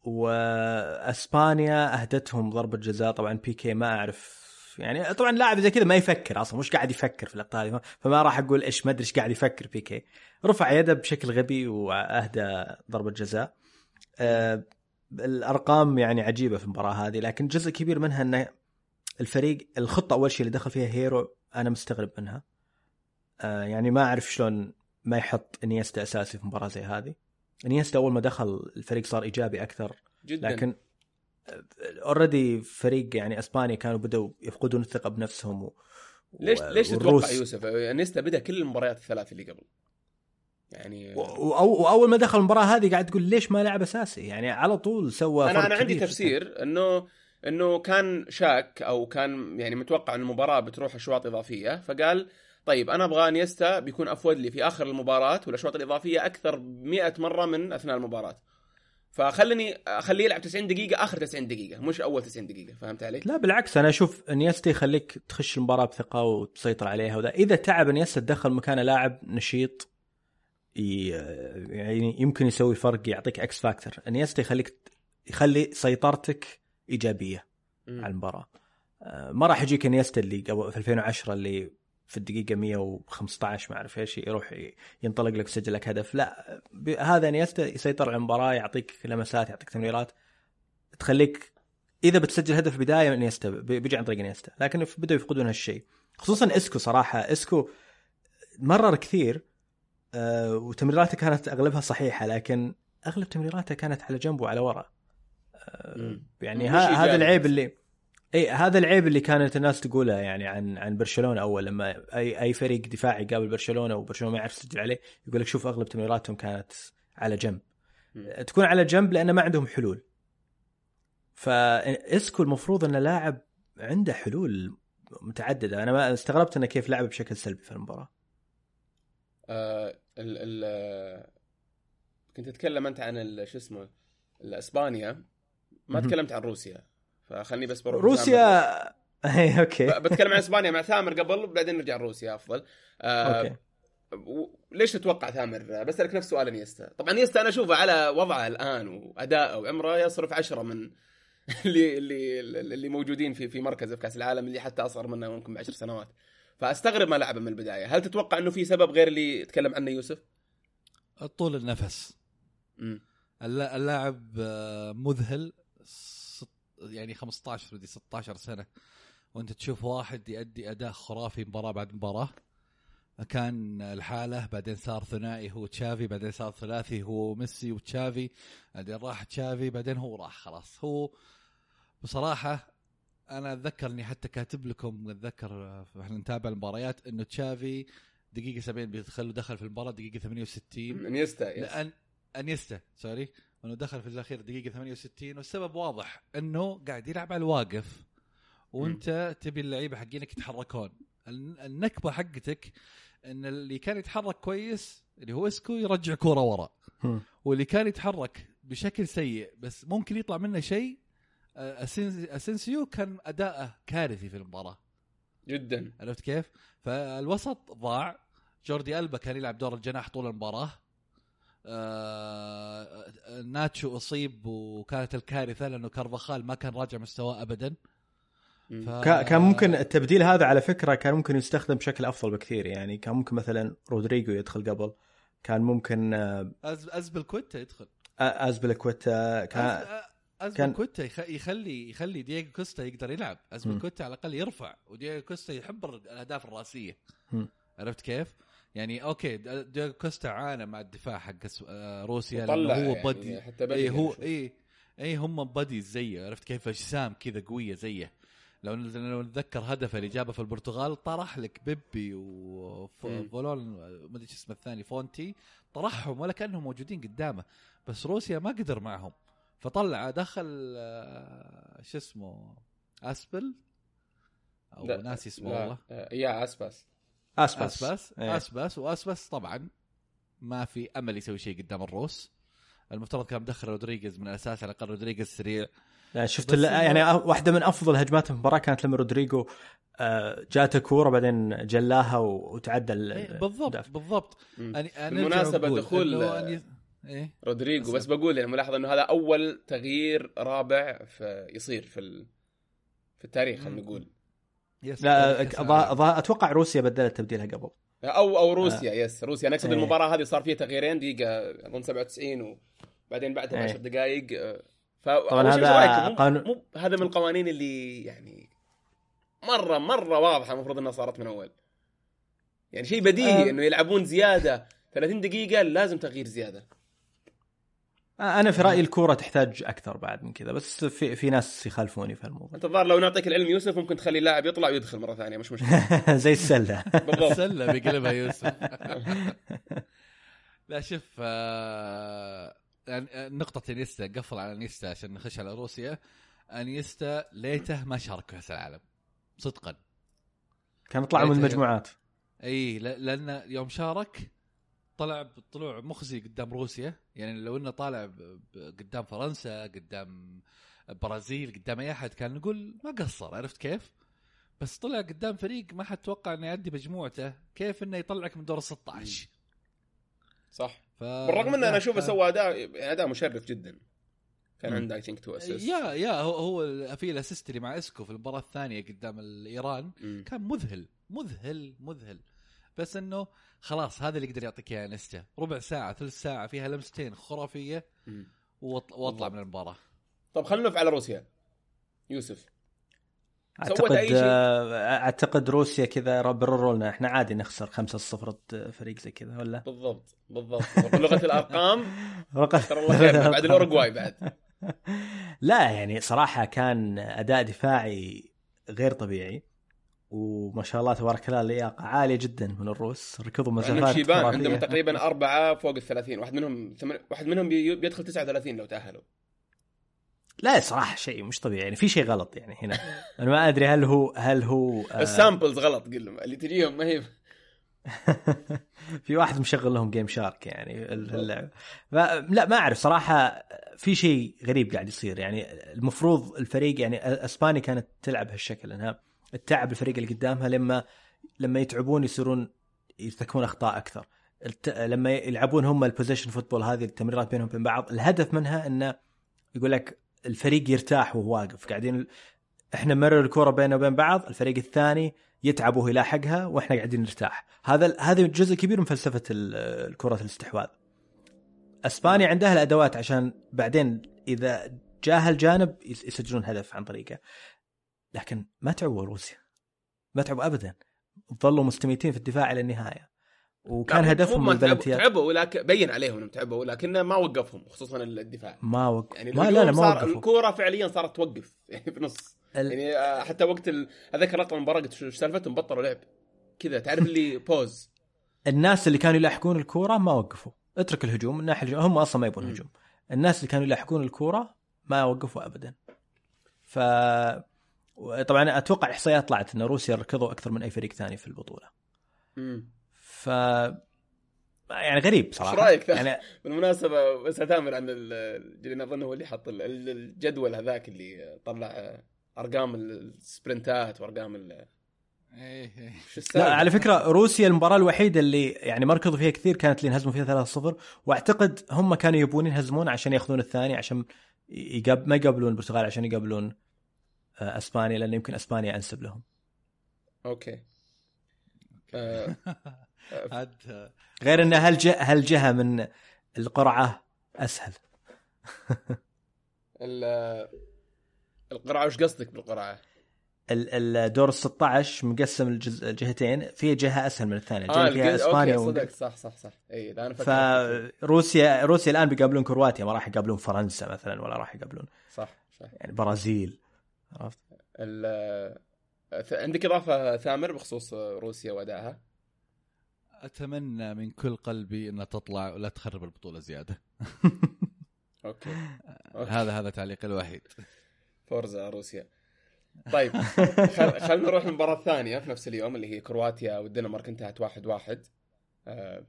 وأسبانيا أهدتهم ضربة جزاء. طبعا بيكي ما أعرف يعني طبعا لاعب زي كذا ما يفكر أصلا مش قاعد يفكر في اللقطه هذه فما راح أقول إيش ما أدري إيش قاعد يفكر بيكي رفع يده بشكل غبي وأهدى ضربة جزاء. آه الأرقام يعني عجيبة في المباراة هذه لكن جزء كبير منها انه الفريق الخطة أول شيء اللي دخل فيها هيرو أنا مستغرب منها. آه يعني ما أعرف شلون ما يحط إنيستا أساسي في مباراة زي هذه. إنيستا أول ما دخل الفريق صار إيجابي أكثر جدا. لكن already فريق يعني أسبانيا كانوا بدأوا يفقدون الثقة بنفسهم و... ليش ليش تتوقع يوسف؟ إنيستا بدأ كل المباريات الثلاث اللي قبل. يعني وأول ما دخل المباراة هذه قاعد تقول ليش ما لعب أساسي؟ يعني على طول سوى أنا أنا عندي تفسير إنه إنه كان شاك أو كان يعني متوقع إن المباراة بتروح أشواط إضافية فقال طيب أنا أبغى إنيستا بيكون افود لي في آخر المباراة والأشواط الإضافية أكثر ب 100 مرة من أثناء المباراة. فخلني أخليه يلعب 90 دقيقة آخر 90 دقيقة مش أول 90 دقيقة فهمت علي؟ لا بالعكس أنا أشوف إنيستا يخليك تخش المباراة بثقة وتسيطر عليها وذا. إذا تعب إنيستا تدخل مكانه لاعب نشيط يعني يمكن يسوي فرق يعطيك X factor انيستا يخليك يخلي سيطرتك إيجابية مم. على المباراة. آه، ما راح يجيك انيستا اللي قبل في 2010 اللي في الدقيقة 115 ما أعرف إيش يروح ينطلق لك ويسجل لك هدف. لا هذا انيستا يسيطر على المباراة يعطيك لمسات يعطيك تمريرات. تخليك إذا بتسجل هدف بداية انيستا بيجي عن طريق انيستا. لكن بدأوا يفقدون هالشيء. خصوصا إسكو صراحة إسكو مرر كثير. آه، وتمريراته كانت أغلبها صحيحة لكن أغلب تمريراته كانت على جنب وعلى ورا مم. يعني مش ه- هذا. العيب اللي إي هذا العيب اللي كانت الناس تقوله يعني عن عن برشلونة أول لما اي أي فريق دفاعي يقابل برشلونة وبرشلونة ما يعرف يسجل عليه يقول لك شوف أغلب تمريراتهم كانت على جنب مم. تكون على جنب لأن ما عندهم حلول فإسكو المفروض انه لاعب عنده حلول متعددة أنا ما استغربت انه كيف لعب بشكل سلبي في المباراة آه ال ال كنت تتكلم أنت عن شو اسمه الأسبانيا. ما. تكلمت عن روسيا فخلني بس بروح روسيا اي okay. بتكلم عن إسبانيا مع ثامر قبل وبعدين نرجع روسيا أفضل. آه okay. ليش تتوقع ثامر؟ بسألك نفس سؤال إنيستا. طبعا إنيستا أنا أشوفه على وضعه الآن وأداءه وعمره يصرف عشرة من اللي اللي اللي موجودين في في مركزه في كأس العالم اللي حتى أصغر منه ممكن بعشر سنوات. فاستغرب ما لعبه من البداية. هل تتوقع إنه في سبب غير اللي تكلم عنه يوسف؟ طول النفس. امم اللا- اللاعب آه، مذهل يعني 15 ودي 16 سنة. وانت تشوف واحد يؤدي أداء خرافي مباراة بعد مباراة. كان الحالة بعدين صار ثنائي هو تشافي بعدين صار ثلاثي هو ميسي وتشافي بعدين راح تشافي بعدين هو راح خلاص. هو بصراحة أنا أتذكر إني حتى كاتب لكم أتذكر آه، إحنا نتابع المباريات إنه تشافي دقيقة 70 بيدخل دخل في المباراة دقيقة 68 إنيستا yes. لأن إنيستا sorry. إنه دخل في الأخير دقيقة 68 والسبب واضح إنه قاعد يلعب على الواقف وأنت تبي اللعيبة حقينك يتحركون. الن- النكبة حقتك إن اللي كان يتحرك كويس اللي هو إسكو يرجع كورة ورا. واللي كان يتحرك بشكل سيء بس ممكن يطلع منه شيء آه، اسنسيو كان أداءه كارثي في المباراة. جدا. عرفت كيف؟ فالوسط ضاع. جوردي ألبا كان يلعب دور الجناح طول المباراة. آه ناتشو أصيب وكانت الكارثة لأنه كارفاخال ما كان راجع مستواه أبدا. مم. ف... كا- كان ممكن التبديل هذا على فكرة كان ممكن يستخدم بشكل أفضل بكثير. يعني كان ممكن مثلا رودريجو يدخل قبل. كان ممكن آه، أز... أزبل كويتا يدخل. ازبلكويتا كان أز- كان- كويتا يخ... يخلي يخلي دييغو كوستا يقدر يلعب أزبل مم. كويتا على الأقل يرفع ودييغو كوستا يحب الأهداف الرأسية مم. عرفت كيف؟ يعني okay دييغو كوستا عانى مع الدفاع حق آه، روسيا لأنه هو يعني بدي حتى بدي اي هو يعني اي اي هم بدي زيه عرفت كيف أجسام كذا قوية زيه لو لو نتذكر هدفه اللي جابه في البرتغال طرح لك بيبي. وفولون ما أدري اسمه الثاني فونتي طرحهم ولا كأنهم موجودين قدامه بس روسيا ما قدر معهم فطلع دخل آه، شو اسمه أسبل؟ أو لا، ناسي اسمه والله. آه، يا أسباس. أسباس. أسباس إيه. أسباس. وأسباس طبعا ما في أمل يسوي شيء قدام الروس. المفترض كان مدخل رودريغيز من الأساس على الأقل رودريغيز سريع. يعني شفت يعني واحدة من أفضل هجمات المباراة كانت لما رودريجو آه، جاته كوره بعدين خلاها وتعدى ال- إيه بالضبط. بالضبط. أنا بالمناسبة أرجع دخول- إيه. رودريجو بس- بقول يعني ملاحظ إنه هذا أول تغيير رابع في يصير في ال... في التاريخ خلينا. نقول. yes لا أتوقع روسيا بدلت تبديلها قبل. أو أو روسيا yes روسيا. أنا أقصد إيه. المباراة هذه صار فيها تغييرين دقيقة أظن 97 وبعدين بعدها ب إيه. 10 دقائق طبعاً هذا قانون- مو هذا من القوانين اللي يعني مره مرة واضحة المفروض إنها صارت من أول. يعني شيء بديهي آه. إنه يلعبون زيادة 30 دقيقة لازم تغيير زيادة. أنا في رأيي الكورة تحتاج أكثر بعد من كذا بس في في ناس يخالفوني في الموضوع. أنت الظاهر لو نعطيك العلم يوسف ممكن تخلي اللاعب يطلع ويدخل مرة ثانية مش مشكلة. زي السلة. بالضبط. سله بيقلبها يوسف. لا شوف آه، يعني آه، نقطة انييستا قفل على انييستا عشان نخش على روسيا. انييستا ليته ما شارك في كأس العالم صدقا. كان طلعوا من المجموعات اي ل- لأن يوم شارك طلع بطلوع مخزي قدام روسيا. يعني لو إنه طالع قدام فرنسا قدام برازيل قدام أي أحد كان نقول ما قصر عرفت كيف؟ بس طلع قدام فريق ما حد توقع إنه يعدي مجموعته. كيف إنه يطلعك من دور ال 16 صح. ف... بالرغم انه أنا أشوفه ف- سوى أداء أداء مشرف جدا. كان. عنده I think two assist يا يا هو هو في ال assist اللي مع إيسكو في المباراة الثانية قدام الايران كان مذهل مذهل مذهل. بس إنه خلاص هذا اللي يقدر يعطيك إياه انييستا ربع ساعة ثلث ساعة فيها لمستين خرافية. واطلع من المباراة. طب خلينا نلف على روسيا. يوسف. سوت أعتقد أي شيء؟ آه، أعتقد روسيا كذا برروا لنا إحنا عادي نخسر 5-0 ضد فريق زي كذا ولا؟ بالضبط بالضبط. بلغه الأرقام رقم ترى الله خير بعد الأوروغواي بعد. لا يعني صراحة كان أداء دفاعي غير طبيعي. وما شاء الله تبارك الله لياقه عالية جدا من الروس. ركضوا عندهم مسافات شيبان. عندهم تقريبا أربعة فوق ال 30 واحد منهم ثمن... واحد منهم بي- بيدخل 39 لو تأهلوا. لا صراحة شيء مش طبيعي. يعني في شيء غلط يعني هنا. أنا ما أدري هل هو هل هو آه، ال samples غلط قل لهم. اللي تجيهم ما هي في واحد مشغل لهم GameShark يعني ال- اللعبة. لا ما أعرف صراحة في شيء غريب قاعد يصير. يعني المفروض الفريق يعني أسبانيا كانت تلعب هالشكل إنها تتعب الفريق اللي قدامها لما لما يتعبون يصيرون يرتكبون أخطاء أكثر. الت... لما يلعبون هم ال possession football هذه التمريرات بينهم وبين بعض الهدف منها انه يقول لك الفريق يرتاح وهو واقف. قاعدين إحنا نمرر الكورة بيننا وبين بعض الفريق الثاني يتعب وهو يلاحقها وإحنا قاعدين نرتاح. هذا هذا جزء كبير من فلسفة ال- الكرة الاستحواذ. إسبانيا عندها الأدوات عشان بعدين إذا جاء الجانب يسجلون هدف عن طريقه. لكن ما تعبوا روسيا. ما تعبوا ابدا. ظلوا مستميتين في الدفاع إلى النهاية. وكان هدفهم البلنتيات تعبوا لكن بين عليهم انهم تعبوا لكنه ما وقفهم خصوصا الدفاع. ما وق... يعني ما لا لا ما صار وقفوا. الكورة فعليا صارت توقف يعني في نص ال... يعني آه، حتى وقت ال... أذكر لقطة المباراه قلت شو سالفتهم بطلوا لعب. كذا تعرف اللي بوز الناس اللي كانوا يلاحقون الكورة ما وقفوا. اترك الهجوم الناحيه الهجوم. هم أصلا ما يبون. هجوم الناس اللي كانوا يلاحقون الكورة ما وقفوا ابدا. ف طبعا أتوقع الاحصائيات طلعت إن روسيا ركضوا أكثر من أي فريق ثاني في البطولة مم. ف يعني غريب صراحة إيش رأيك؟ يعني بالمناسبة بس اتامر عن ال- اللي اظن هو اللي حط ال- ال- الجدول هذاك اللي طلع أرقام السبرنتات وأرقام ال- إيه. السالفه لا على فكرة روسيا المباراة الوحيدة اللي يعني ما ركضوا فيها كثير كانت اللي انهزموا فيها 3-0 وأعتقد هم كانوا يبون ينهزمون عشان ياخذون الثاني عشان يقاب ما يقابلون البرتغال عشان يقابلون أسبانيا لأن يمكن أسبانيا أنسب لهم. okay. آه، عاد آه، غير إن هالجهه هالجهه من القرعة أسهل؟ ال- القرعة وش قصدك بالقرعة؟ ال- الدور ال 16 مقسم الجهتين في جهة أسهل من الثانية. الجهه اللي فيها أسبانيا أوكي وإنجلترا. صدق صح صح صح. إي لا أنا فروسيا روسيا الآن بيقابلون كرواتيا ما راح يقابلون فرنسا مثلا ولا راح يقابلون صح صح. يعني برازيل. عرفت؟ عندك إضافة ثامر بخصوص روسيا وأدائها؟ أتمنى من كل قلبي إنها تطلع ولا تخرب البطولة زيادة. okay. okay. هذا هذا تعليقي الوحيد. forza روسيا. طيب خل... خلينا نروح للمباراة الثانية في نفس اليوم اللي هي كرواتيا والدنمارك انتهت واحد واحد. آه،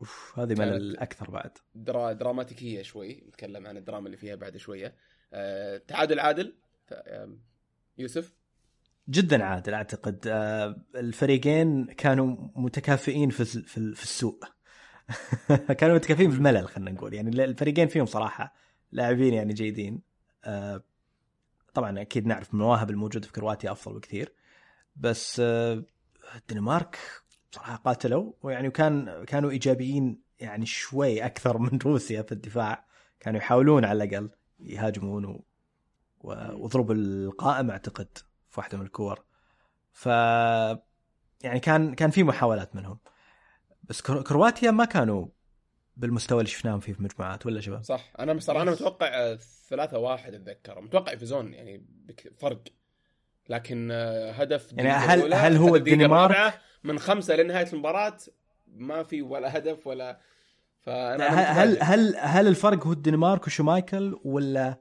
أوف هذه ملل أكثر بعد. درا... دراماتيكية شوي نتكلم عن الدراما اللي فيها بعد شوية. آه، تعادل عادل؟ يوسف؟ جدا عادل أعتقد آه، الفريقين كانوا متكافئين في في السوء. كانوا متكافئين في الملل خلينا نقول. يعني الفريقين فيهم صراحة لاعبين يعني جيدين. آه، طبعا أكيد نعرف المواهب الموجودة في كرواتيا أفضل بكثير. بس آه، الدنمارك بصراحه قاتلوا ويعني وكان كانوا إيجابيين يعني شوي أكثر من روسيا في الدفاع. كانوا يحاولون على الأقل يهاجمون وضرب القائم اعتقد في واحدة من الكور. ف يعني كان كان في محاولات منهم. بس كرو- كرواتيا ما كانوا بالمستوى اللي شفناهم فيه في المجموعات ولا شباب؟ صح. أنا بصراحة أنا متوقع آه، ثلاثة واحد اتذكر متوقع يفوزون يعني بك- فرق. لكن آه، هدف يعني هل- هل هو الدنمارك؟ من خمسة لنهاية المباراة ما في ولا هدف ولا فأنا هل هل. هل, الفرق هو الدنمارك وشمايكل ولا آه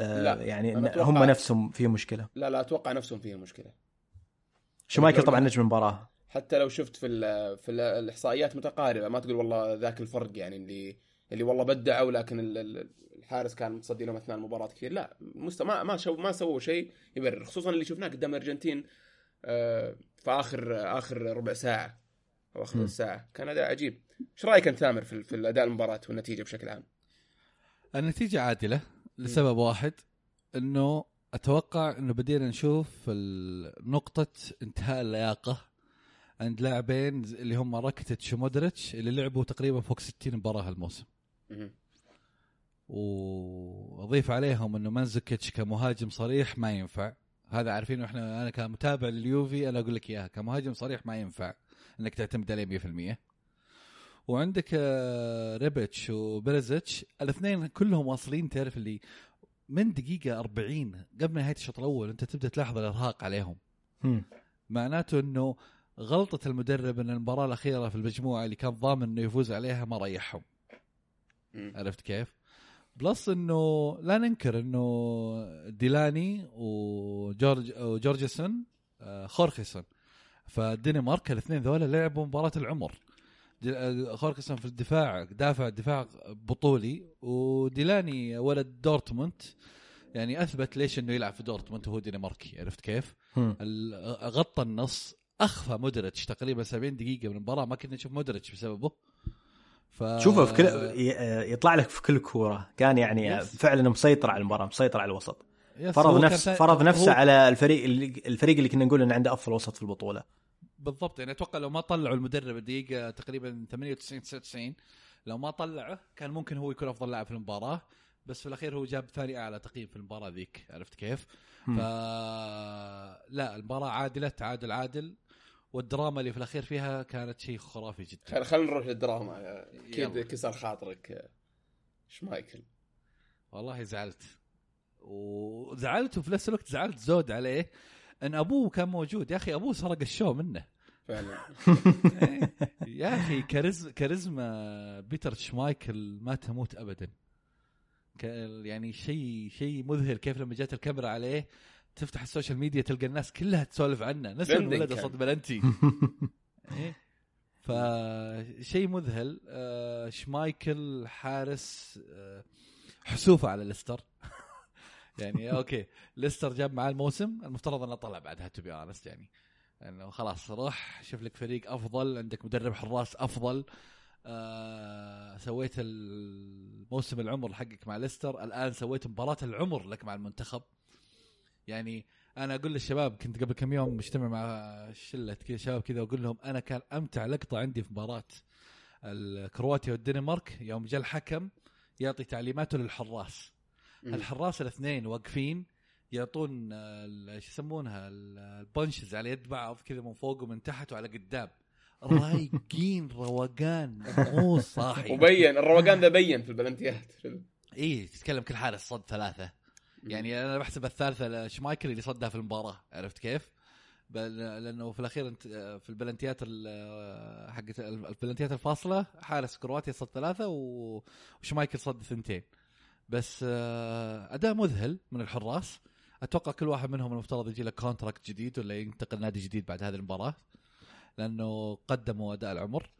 لا، يعني إن أتوقع- هم نفسهم فيهم مشكلة. لا لا أتوقع نفسهم فيها مشكلة. شمايكل طبعا نجم المباراه حتى لو شفت في ال في ال الإحصائيات متقاربة ما تقول والله ذاك الفرق يعني اللي اللي والله بدعوا لكن ال- ال- الحارس كان متصدي لهم أثناء المباراة كثير. لا مست ما ما شو ما سووا شيء يبرر خصوصا اللي شفناه قدام الارجنتين آه، في آخر آخر ربع ساعة أو آخر. نص ساعة. كان أداء عجيب. إيش رأيك أنت تامر في, في الأداء المباراة والنتيجة بشكل عام؟ النتيجة عادلة. لسبب واحد إنه أتوقع إنه بدينا نشوف نقطة انتهاء اللياقة عند لاعبين اللي هم راكيتيتش ومودريتش اللي لعبوا تقريبا فوق 60 مباراة هالموسم. وأضيف عليهم إنه ماندزوكيتش كمهاجم صريح ما ينفع. هذا عارفين إحنا أنا كمتابع لليوفي أنا أقول لك إياها كمهاجم صريح ما ينفع إنك تعتمد عليه 100% وعندك آه، ريبيتش وبيريسيتش الاثنين كلهم واصلين تعرف اللي من دقيقة 40 قبل نهاية الشوط الأول أنت تبدأ تلاحظ الإرهاق عليهم مم. معناته أنه غلطة المدرب أن المباراة الأخيرة في المجموعة اللي كان ضامن أنه يفوز عليها ما ريحهم. عرفت كيف؟ plus إنه لا ننكر إنه ديلاني وجورج وجورجنسن آه، يورغنسن فالدنمارك الاثنين ذولا لعبوا مباراة العمر يورغنسون في الدفاع. دافع دفاع بطولي. وديلاني ولد دورتموند. يعني أثبت ليش إنه يلعب في دورتموند. وهو دنماركي. عرفت كيف؟ غطى النص. أخفى مودريتش تقريبا 70 دقيقة من المباراة. ما كنا نشوف مودريتش بسببه. ف... شوفه في كل يطلع لك في كل كورة. كان يعني yes. فعلا مسيطر على المباراة مسيطر على الوسط. يس، فرض كان نفس فرض نفسه هو- على الفريق اللي الفريق اللي كنا نقول إنه عنده أفضل وسط في البطولة. بالضبط يعني أتوقع لو ما طلعوا المدرب الدقيقه تقريبا 98 99 لو ما طلعه كان ممكن هو يكون أفضل لاعب في المباراة بس في الأخير هو جاب ثاني أعلى تقييم في المباراة ذيك عرفت كيف؟ ف لا المباراة عادلة تعادل عادل والدراما اللي في الأخير فيها كانت شيء خرافي جدا. خل خلينا نروح للدراما. أكيد. كسر خاطرك. آه، شمايكل والله زعلت. وزعلت وفي نفس الوقت زعلت زود عليه إن أبوه كان موجود. يا أخي أبوه سرق ال show منه. فعلا. يا أخي كاريز كاريزما بيتر شمايكل ما تموت ابدا. يعني شيء شيء مذهل كيف لما جت الكاميرا عليه تفتح ال social media تلقى الناس كلها تسولف عنه. بندن الولد. صد بلنتي. إيه. فشيء مذهل. آه، شمايكل حارس آه، حسوفة على ليستر. يعني okay ليستر جاب معاه الموسم المفترض أنه طلع بعدها to be يعني. انه خلاص روح شوف لك فريق أفضل عندك مدرب حراس أفضل. آه سويت الموسم العمر حقك مع ليستر الآن سويت مباراة العمر لك مع المنتخب. يعني أنا أقول للشباب كنت قبل كم يوم مجتمع مع شلة كذا شباب كذا وأقول لهم أنا كان أمتع لقطة عندي في مباراة الكرواتيا والدنمارك يوم جاء الحكم يعطي تعليماته للحراس. الحراس الاثنين واقفين يعطون ال- شو يسمونها؟ ال- البنشز على يد بعض كذا من فوق ومن تحت وعلى قدام. رايقين روقان مو صاحي. وبين الروقان ذا بين في البلنتيات. إيه تتكلم كل حارس صد ثلاثة. يعني أنا بحسب الثالثة لشمايكل اللي صدها في المباراة عرفت كيف؟ بل لأنه في الأخير انت في البلنتيات ال- حقت البلنتيات الفاصلة حارس كرواتيا صد ثلاثة وشمايكل صد ثنتين. بس آه، أداء مذهل من الحراس. أتوقع كل واحد منهم المفترض يجي له كونتراكت جديد ولا ينتقل نادي جديد بعد هذه المباراة لأنه قدموا أداء العمر.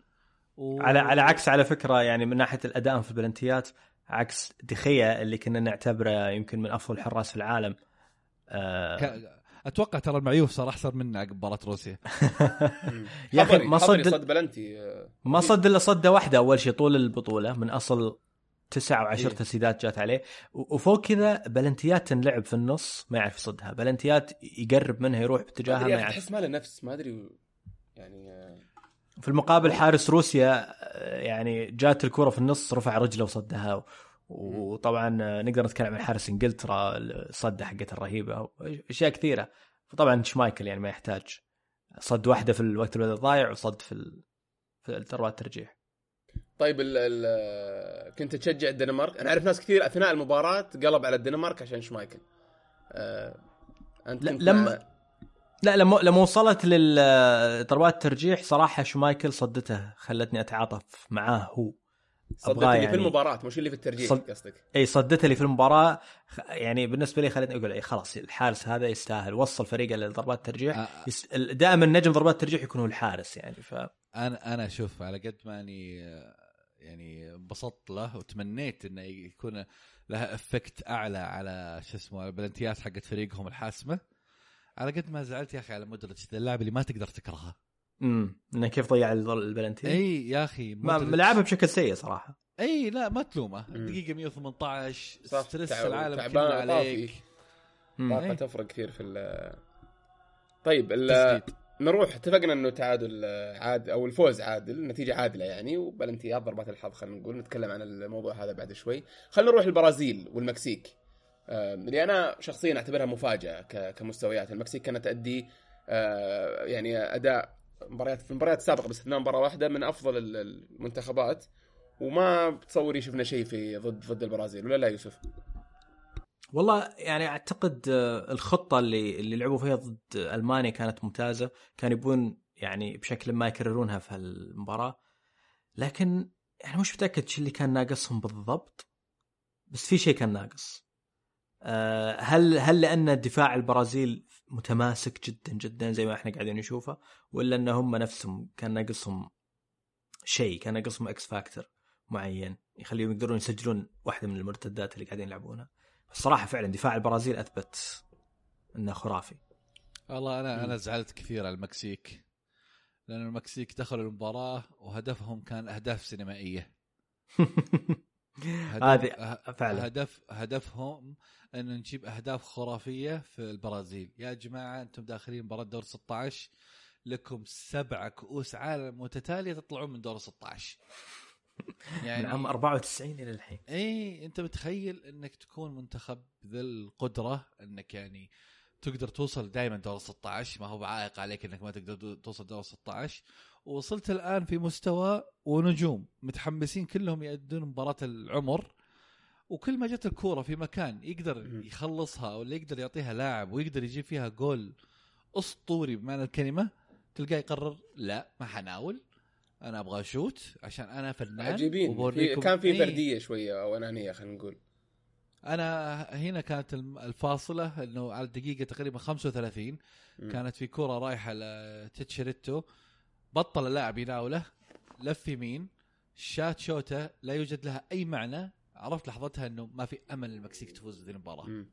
و... على على عكس على فكرة يعني من ناحية الأداء في البلنتيات عكس دخيا اللي كنا نعتبره يمكن من أفضل الحراس في العالم آه ك... أتوقع ترى المعيوف صار أحسن منه عقب مباراة روسيا. يا أخي ما صد- صد بلنتي آه، ما صد إلا صدة واحدة أول شيء طول البطولة من أصل تسع أو عشر إيه. تسديدات جات عليه. وفوق كذا بلنتيات تنلعب في النص ما يعرف يصدها. بلنتيات يقرب منها يروح باتجاهها ما يعرف. تحس ما له نفس ما أدري يعني آه، في المقابل حارس روسيا آه، يعني جات الكرة في النص رفع رجله وصدها. وطبعا آه، نقدر نتكلم عن حارس إنجلترا الصدة حقته الرهيبة. أشياء كثيرة. فطبعا شمايكل يعني ما يحتاج. صد واحدة في الوقت اللي ضايع وصد في. في ضربات الترجيح. طيب ال ال كنت تشجع الدنمارك؟ أنا أعرف ناس كثير أثناء المباراة قلب على الدنمارك عشان شمايكل. آه، أنت لا، لما- لا لما لما وصلت للضربات الترجيح صراحة شمايكل صدته خلتني أتعاطف معاه هو. صدت أبغاه اللي في يعني- المباراة مش اللي في الترجيح صد- قصدك. إي صدته لي في المباراة خ- يعني بالنسبة لي خلتني أقول إي خلاص الحارس هذا يستاهل وصل فريقه لضربات الترجيح. آه، yes... دائما نجم ضربات الترجيح يكون هو الحارس يعني ف أنا أنا شوف على قد ما أني آه، يعني انبسطت له وتمنيت إنه يكون لها effect أعلى على شو اسمه البلنتيات حقت فريقهم الحاسمة. على قد ما زعلت يا أخي على مودريتش ذا اللاعب اللي ما تقدر تكرهه. امم إنه كيف ضيع البلنتي أي يا أخي ما لعبها بشكل سيء صراحة. أي لا ما تلومه. دقيقة 118 صح، stress تعب- العالم كله عليك. طاقة. تفرق كثير في ال طيب ال- تسديد. نروح اتفقنا إنه تعادل آه، عاد أو الفوز عادل نتيجة عادلة يعني وبلنتيات ضربات الحظ خلينا نقول نتكلم عن الموضوع هذا بعد شوي. خلينا نروح البرازيل والمكسيك. اللي أنا شخصيا أعتبرها مفاجأة كمستويات. المكسيك كانت تؤدي آه، يعني أداء مباريات في المباريات السابقه باستثناء مباراة واحدة من أفضل ال- المنتخبات وما بتصوري شفنا شيء في ضد ضد البرازيل ولا لا يوسف؟ والله يعني أعتقد آه، الخطة اللي اللي لعبوا فيها ضد ألمانيا كانت ممتازة. كان يبون يعني بشكل ما يكررونها في هالمباراة. لكن يعني مش متأكد شو اللي كان ناقصهم بالضبط بس في شيء كان ناقص. آه، هل هل لأن دفاع البرازيل متماسك جدا جدا زي ما إحنا قاعدين نشوفه ولا إن هم نفسهم كان ناقصهم شيء كان ناقصهم X factor معين يخليهم يقدرون يسجلون واحدة من المرتدات اللي قاعدين يلعبونها؟ الصراحة فعلا دفاع البرازيل أثبت إنه خرافي. والله أنا. أنا زعلت كثير على المكسيك لأن المكسيك دخلوا المباراة وهدفهم كان أهداف سينمائية. هذه فعلا. هدف هدفهم ان نجيب أهداف خرافية في البرازيل. يا جماعة أنتم داخلين مباراة دور 16 لكم سبع كؤوس عالم متتالية تطلعون من دور 16 من عام 94 إلى الحين. إي أنت متخيل إنك تكون منتخب ذا القدرة؟ إنك يعني تقدر توصل دائما دور 16 ما هو بعائق عليك إنك ما تقدر توصل دور 16 ووصلت الآن في مستوى ونجوم متحمسين كلهم يأدون مباراة العمر. وكل ما جت الكورة في مكان يقدر. يخلصها ولا يقدر يعطيها لاعب ويقدر يجيب فيها جول أسطوري بمعنى الكلمة تلقاه يقرر لا ما حناول. أنا أبغى اشوت عشان أنا فنان عجيبين. في كان في إيه. فرديه شوية أو أنانية خلينا نقول. أنا هنا كانت الفاصلة إنه على الدقيقة تقريبا 35 مم. كانت في كره رايحة لتشيتشاريتو بطل اللاعب يناوله. لف يمين. شات شوته. لا يوجد لها أي معنى. عرفت لحظتها إنه ما في أمل المكسيك تفوز هذه المباراة.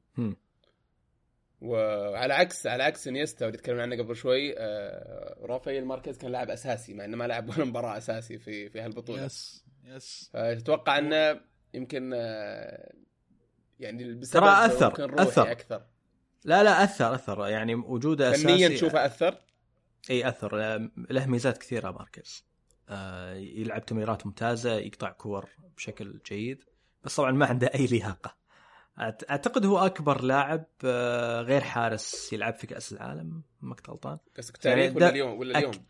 وعلى عكس على عكس انيستا اللي تكلمنا عنه قبل شوي آه، رافائيل ماركيز كان لاعب أساسي مع إنه ما لعب ولا مباراة أساسي في في هالبطولة. yes yes. فتتوقع إنه يمكن آه، يعني ترى روحي أثر. أكثر. لا لا أثر أثر. يعني وجوده أساسي. فنيا تشوفه أثر؟ إي أثر. له ميزات كثيرة ماركيز. آه، يلعب تمريرات ممتازة يقطع كور بشكل جيد بس طبعا ما عنده أي لياقة. أعتقد هو أكبر لاعب آه، غير حارس يلعب في كأس العالم ما كنت غلطان. قصدك يعني تاريخ ولا اليوم؟ ولا أك- اليوم؟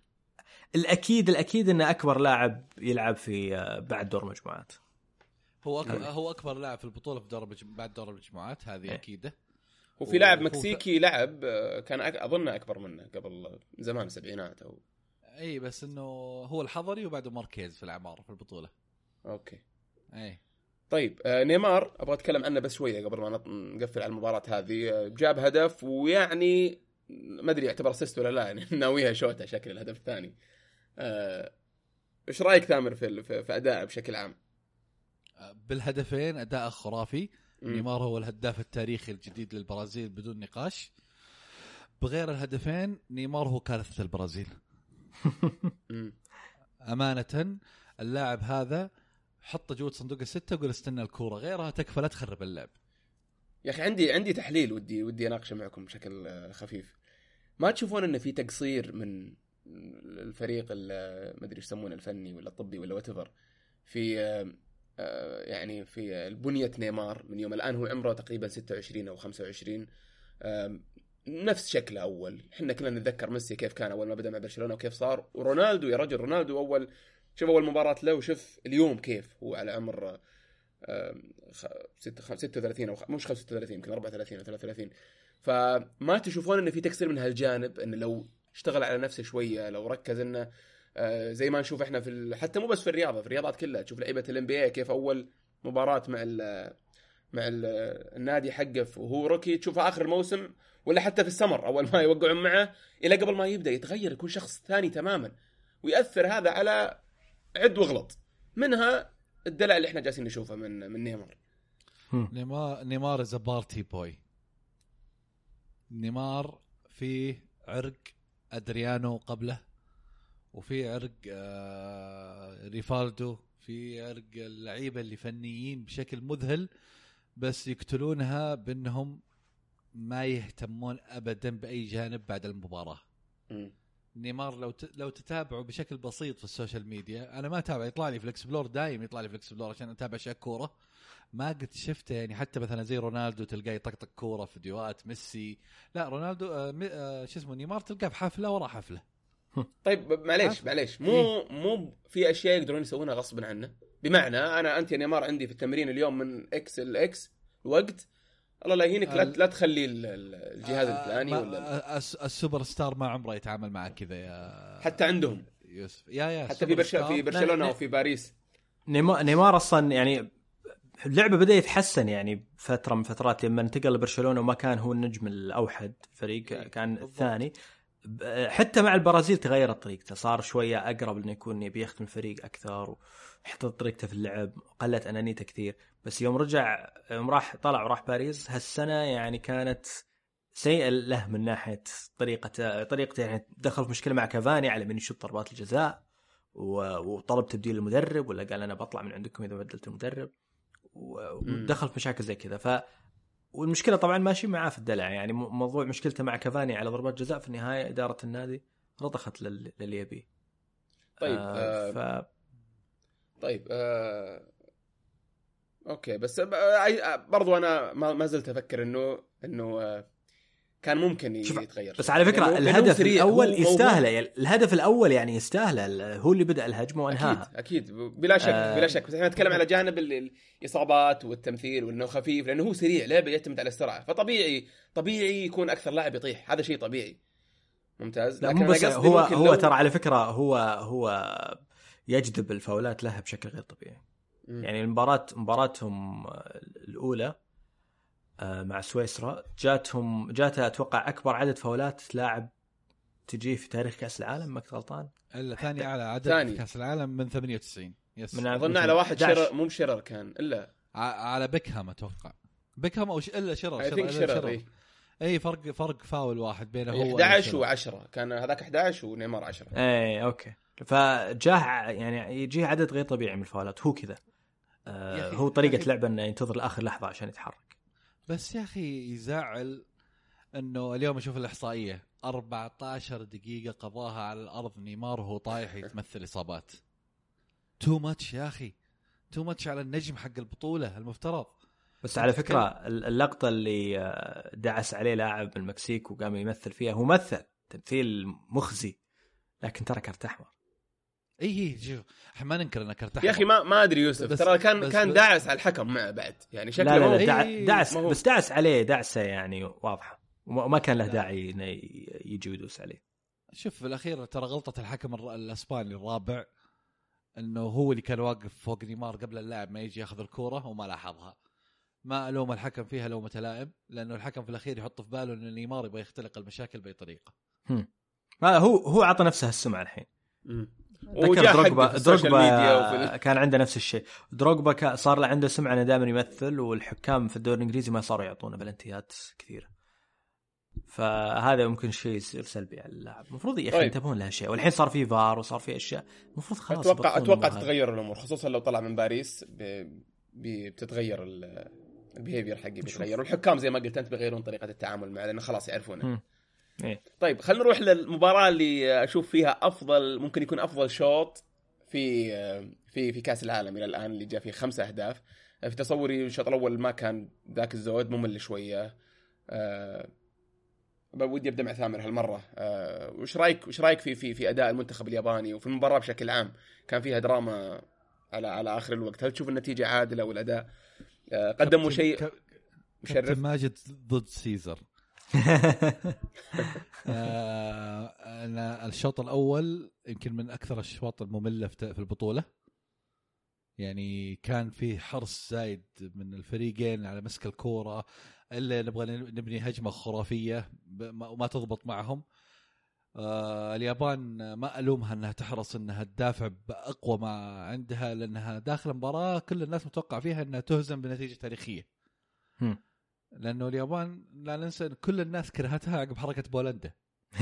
الاكيد الأكيد إنه أكبر لاعب يلعب في آه، بعد دور مجموعات. هو أكبر نعم. هو أكبر لاعب في البطولة في دور بعد دور المجموعات هذه إيه. أكيدة. وفي لاعب مكسيكي لعب آه، كان أك... أظن أكبر منه قبل زمان السبعينات أو إي بس إنه هو الحضري وبعده ماركيز في الأعمار في البطولة. okay. إي. طيب آه، نيمار أبغى أتكلم عنه بس شوية قبل ما نقفل على المباراة هذه آه، جاب هدف ويعني ما أدري يعتبر assist ولا لا يعني ناويها شوته شكل الهدف الثاني آه، إيش رأيك تامر في في ادائه بشكل عام؟ بالهدفين أداء خرافي. نيمار هو الهداف التاريخي الجديد للبرازيل بدون نقاش بغير الهدفين نيمار هو كارثة البرازيل. أمانة اللاعب هذا حطه جوة صندوق الستة وقول استنى الكورة غيرها تكفى لا تخرب اللعب. يا أخي عندي عندي تحليل ودي ودي أناقشه معكم بشكل آه، خفيف. ما تشوفون انه في تقصير من الفريق ال- ما أدري إيش يسمونه الفني ولا الطبي ولا وات في آه، آه، يعني في بنية نيمار من يوم الآن هو عمره تقريبا 26 أو 25 آم، نفس شكله أول. إحنا كلنا نتذكر ميسي كيف كان أول ما بدأ مع برشلونة وكيف صار. ورونالدو يا رجل رونالدو أول شوف أول مباراة له وشوف اليوم كيف هو على عمر آم، خ- ست- خ- 36 أو مش 35 يمكن 34 أو 33 فما تشوفون إنه في تقصير من هالجانب إنه لو اشتغل على نفسه شوية لو ركز إنه آه، زي ما نشوف إحنا في. حتى مو بس في الرياضة في الرياضات كلها تشوف لعيبة ال NBA كيف أول مباراة مع ال... مع ال... النادي حقه وهو rookie تشوفه آخر الموسم ولا حتى في السمر أول ما يوقعون معه إلى قبل ما يبدأ يتغير يكون شخص ثاني تماما ويأثر هذا على عد واغلط. منها الدلع اللي إحنا جالسين نشوفه من من نيمار. نيمار نيمار is party boy نيمار فيه عرق أدريانو قبله وفي عرق آه ريفالدو في عرق اللعيبة اللي فنيين بشكل مذهل بس يقتلونها بأنهم ما يهتمون ابدا بأي جانب بعد المباراة. نيمار لو ت... لو تتابعوا بشكل بسيط في السوشيال ميديا أنا ما أتابع يطلع لي في ال explore دايم يطلع لي في ال explore عشان أتابع أشياء كورة. ما قد شفته يعني حتى مثلا زي رونالدو تلقاه يطقطق كورة فيديوهات ميسي. لا رونالدو آه م... آه شو اسمه نيمار تلقاه بحفله ورا حفلة. طيب معليش. معليش. مو مو في أشياء يقدرون يسوونها غصبا عنه. بمعنى أنا أنت يا نيمار عندي في التمرين اليوم من X ل X وقت الله لا يهينك لا, ال- لا تخلي ال- ال- الجهاز آه، الفلاني ما- ولا آه، الس- ال super star ما عمره يتعامل معك كذا يا حتى عندهم. يوسف. يا يا حتى في السوبر برش... star- في برشلونه وفي باريس. نيمار, نيمار أصلا يعني اللعبة بدأ يتحسن يعني فترة من فترات لما انتقل لبرشلونة وما كان هو النجم الأوحد فريق إيه، كان. الثاني. حتى مع البرازيل تغيرت طريقته صار شوية أقرب انه يكون يبي يخدم الفريق أكثر وحط طريقته في اللعب قلت أنانيته كثير. بس يوم رجع يوم راح طلع وراح باريس هالسنة يعني كانت سيئة له من ناحية طريقته طريقته يعني دخل في مشكلة مع كافاني على من يشوط ضربات الجزاء وطلب تبديل المدرب ولا قال أنا بطلع من عندكم إذا بدلت المدرب ودخل في مشاكل زي كذا. ف والمشكلة طبعا ماشي معاه في الدلع يعني موضوع مشكلته مع كافاني على ضربات جزاء في النهاية إدارة النادي رضخت لل- للي يبيه طيب آه آه ف طيب آه أوكي بس برضو أنا ما زلت أفكر انه إنه آه كان ممكن يتغير. بس على فكرة لأنه- لأنه الهدف الأول. يستاهله يعني الهدف الأول يعني يستاهله هو اللي بدأ الهجمة وانهاها. أكيد أكيد بلا شك آه. بلا شك. بس إحنا نتكلم على جانب ال- الإصابات والتمثيل وإنه خفيف لأنه هو سريع لعبة يعتمد على السرعة. فطبيعي طبيعي يكون أكثر لاعب يطيح. هذا شيء طبيعي. ممتاز. لكن بس هو هو لو- ترى على فكرة هو هو يجذب الفاولات لها بشكل غير طبيعي. مم. يعني المباراة مباراتهم الأولى آه، مع سويسرا جاتهم جاتها أتوقع أكبر عدد فاولات لاعب تجي في تاريخ كأس العالم ما كنت غلطان؟ إلا ثاني أعلى عدد ثاني. في كأس العالم من 98 yes من أظن على واحد 11. شرر مو بشرر كان إلا. على بيكهام أتوقع. بيكهام أو ش... إلا شرر I think إلا شرر إي. إي فرق فرق فاول واحد بينه هو 11 وشرر. و10 كان هذاك 11 ونيمار 10 إيه okay. فجاه يعني يجيه عدد غير طبيعي من الفاولات هو كذا. آه هو أخي- لعبه إنه ينتظر لآخر لحظة عشان يتحرك. بس يا أخي يزعل إنه اليوم أشوف الإحصائية 14 دقيقة قضاها على الأرض نيمار وهو طايح يتمثل إصابات. too much يا أخي. too much على النجم حق البطولة المفترض. بس على فكرة اللقطة اللي آه، دعس عليه لاعب من المكسيك وقام يمثل فيها هو مثل تمثيل مخزي لكن ترى كرت أحمر. اي اي شوف إحنا ما ننكر انه كرت يا أخي ما ما أدري يوسف. ترى كان بس- كان داعس على الحكم معه بعد. يعني لا شكله لا, هو- لا دع- إيه، دعس بس دعس عليه دعسه يعني واضحة. وما كان له لا. داعي إنه يجي ويدوس عليه. شوف في الأخير ترى غلطة الحكم الأسباني الرابع إنه هو اللي كان واقف فوق نيمار قبل اللاعب ما يجي ياخذ الكورة وما لاحظها. ما ألوم الحكم فيها لومه لائم لأنه الحكم في الأخير يحط في باله إن نيمار يبغى يختلق المشاكل بأي طريقة. ما هو هو عطى نفسه السمعة الحين. وجاء دروجبا دروجبا كان عنده نفس الشيء. دروجبا صار له عنده سمعة إنه دائما يمثل والحكام في الدوري الإنجليزي ما صاروا يعطونه بلنتيات كثيرة. فهذا ممكن شيء يصير سلبي على اللاعب. المفروض يا أخي طيب. ينتبهون لهالشيء والحين صار في فار وصار في أشياء. المفروض خلاص أتوقع أتوقع. تتغير الأمور خصوصا لو طلع من باريس ب... ب... بتتغير ال- behavior حقه بيتغير والحكام زي ما قلت أنت بيغيرون طريقة التعامل معه لأنه خلاص يعرفونه. إيه. طيب خلينا نروح للمباراة اللي أشوف فيها أفضل ممكن يكون أفضل شوط في في في كأس العالم إلى الآن اللي جاء فيه خمسة أهداف. في تصوري الشوط الأول ما كان ذاك الزود ممل شوية. أه ودي أبدأ مع ثامر هالمرة. أه وش رأيك وش رأيك في في في أداء المنتخب الياباني؟ وفي المباراة بشكل عام كان فيها دراما على على آخر الوقت. هل تشوف النتيجة عادلة والأداء أه قدموا شيء مشرف؟ ماجد ضد سيزر. أنا الشوط الأول يمكن من أكثر الأشواط المملة في البطولة. يعني كان في حرص زايد من الفريقين على مسك الكورة إلا نبغى نبني هجمة خرافية وما تضبط معهم. آه اليابان ما ألومها إنها تحرص إنها تدافع بأقوى ما عندها لأنها داخل المباراة كل الناس متوقع فيها إنها تهزم بنتيجة تاريخية. لأنه اليابان لا ننسى إن كل الناس كرهتها عقب حركة بولندا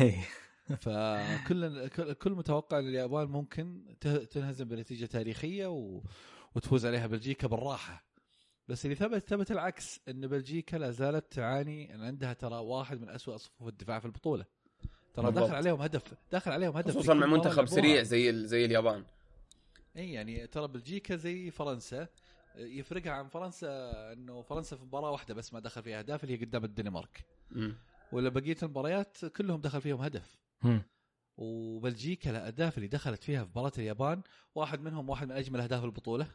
إيه. فكل كل- متوقع إن اليابان ممكن تنهزم بنتيجة تاريخية و... وتفوز عليها بلجيكا بالراحة بس اللي ثبت ثبت العكس إن بلجيكا لا زالت تعاني إن عندها ترى واحد من أسوأ صفوف الدفاع في البطولة ترى بالضبط. داخل عليهم هدف داخل عليهم هدف خصوصا مع منتخب. سريع زي ال- زي اليابان اي يعني ترى بلجيكا زي فرنسا يفرقها عن فرنسا إنه فرنسا في مباراة واحدة بس ما دخل فيها أهداف اللي هي قدام الدنمارك. ولا بقية المباريات كلهم دخل فيهم هدف. وبلجيكا الاهداف اللي دخلت فيها في مباراة اليابان واحد منهم واحد من أجمل أهداف البطولة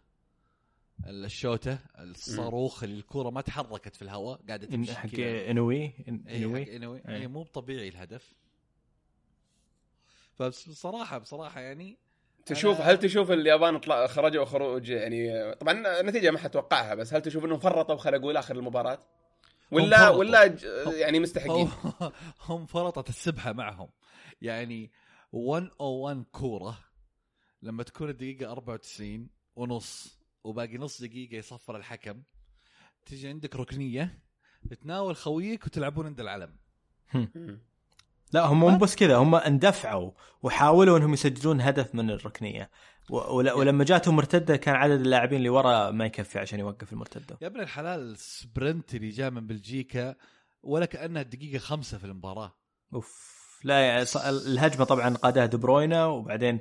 الشوتة الصاروخ اللي الكوره ما تحركت في الهواء قاعدة تمشي حق. إنوي إيه، إنوي إنوي إيه. إيه، مو طبيعي الهدف فبصراحة بصراحة يعني تشوف هل تشوف اليابان طلع خرجوا خروج يعني طبعا النتيجة ما حتوقعها بس هل تشوف إنهم فرطوا خلقوا لاخر المباراة؟ ولا. ولا ج- يعني مستحقين؟ هم- فرطت السبحة معهم يعني 101 كورة لما تكون الدقيقة 94 ونص وباقي نص دقيقة يصفر الحكم تجي عندك ركنية تتناول خويك وتلعبون عند العلم. لا هم مو بس كذا هم اندفعوا وحاولوا إنهم يسجلون هدف من الركنية. ولما جاتهم مرتدة كان عدد اللاعبين اللي ورا ما يكفي عشان يوقف المرتدة. يا ابن الحلال السبرنت اللي جاء من بلجيكا ولا كأنها الدقيقة خمسة في المباراة. أوف. لا يعني الهجمة طبعا قادها دي بروينا وبعدين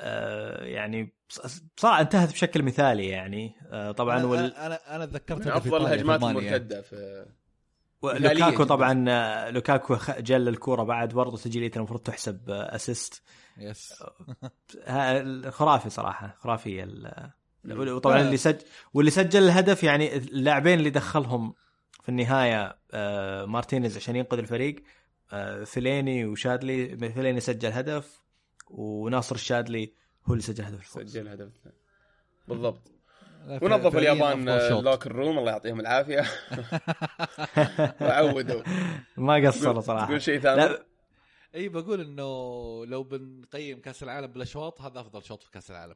آه يعني ص- صار انتهت بشكل مثالي يعني. آه طبعا أنا وال... أنا, أنا, أنا تذكرت من أفضل الهجمات. المرتدة في ولوكاكو مثالية طبعا آه، لوكاكو خ- خلى الكورة بعد برضه تسجيلته المفروض تحسب آه، اسيست يس ها- خرافي صراحة خرافيه. وطبعا. اللي سجل واللي سجل الهدف يعني اللاعبين اللي دخلهم في النهاية آه، مارتينيز عشان ينقذ الفريق آه، فيليني وشادلي فيليني سجل هدف وناصر الشادلي هو اللي سجل هدف الفوز. سجل هدف. بالضبط. ونظفوا اليابان شوط. ال locker room الله يعطيهم العافية. وعودوا. ما قصروا صراحة. تقول شيء ثاني؟ إي بقول إنه لو بنقيم كأس العالم بالاشواط هذا أفضل شوط في كأس العالم.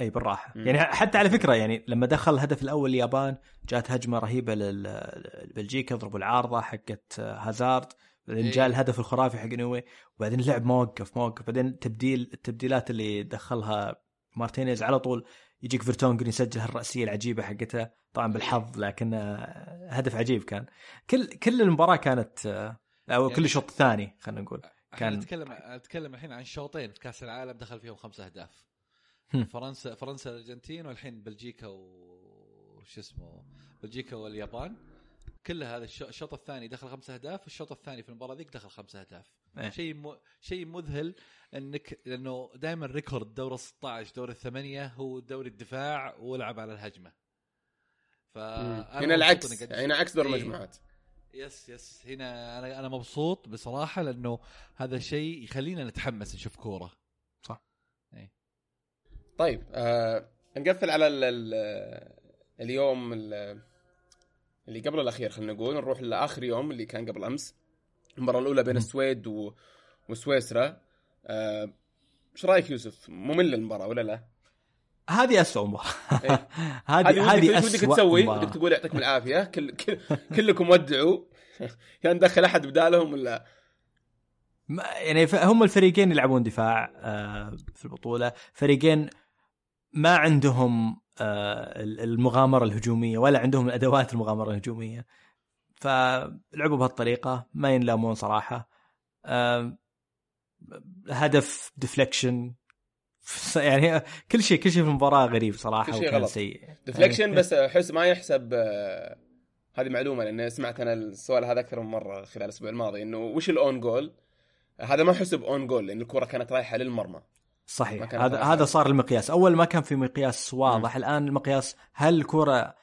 إي بالراحة. مم. يعني حتى على فكرة يعني لما دخل الهدف الأول اليابان جات هجمة رهيبة لبلجيكا ضربوا العارضة حقت هازارد. بعدين. جاء الهدف الخرافي حق اينوي. وبعدين اللعب ما وقف ما وقف بعدين تبديل التبديلات اللي دخلها مارتينيز على طول يجيك فيرتونجن يسجل هالرأسية العجيبة حقته. طبعا بالحظ لكن آه، هدف عجيب كان. كل كل المباراة كانت آه، أو يعني- كل شوط ثاني خلينا نقول كان- نتكلم نتكلم الحين عن شوطين في كأس العالم دخل فيهم خمسة أهداف. فرنسا فرنسا الأرجنتين والحين بلجيكا وش اسمه بلجيكا واليابان. كلها هذا الش- الشوط الثاني دخل خمسة أهداف والشوط الثاني في المباراة ذيك دخل خمسة أهداف. إيه. شيء م... شيء مذهل إنك لأنه دائما record دور ال 16 دور الثمانيه هو دوري الدفاع ولعب على الهجمة. ف هنا العكس هنا عكس دور إيه. المجموعات. yes yes هنا أنا أنا مبسوط بصراحة لأنه هذا شيء يخلينا نتحمس نشوف كورة. طيب آه نقفل على ال ال اليوم ال- اللي قبل الأخير خلينا نقول نروح لآخر يوم اللي كان قبل أمس. المباراة الأولى بين. السويد و... وسويسرا آه، إيش رأيك يوسف ممل المباراة ولا لا؟ هذه أسوأ مباراة إيه. هذه هذه ودك تسوي. ودك تقول يعطيكم العافية كل... كل... كلكم ودعوا يا ندخل أحد بدالهم ولا ما- يعني هم الفريقين يلعبون دفاع آه، في البطولة فريقين ما عندهم آه، المغامرة الهجومية ولا عندهم ادوات المغامرة الهجومية فلعبوا بهالطريقة ما ينلامون صراحة. هدف deflection يعني كل شيء كل شيء في المباراة غريب صراحة كل شيء غلط. سيء. deflection بس أحس ما يحسب آه، هذه معلومة لأن سمعت أنا السؤال هذا أكثر من مرة خلال الأسبوع الماضي إنه وش ال own goal؟ هذا ما حسب own goal لأن الكرة كانت رايحة للمرمى. صحيح. هذا. هذا صار المقياس. أول ما كان في مقياس واضح الآن المقياس هل الكرة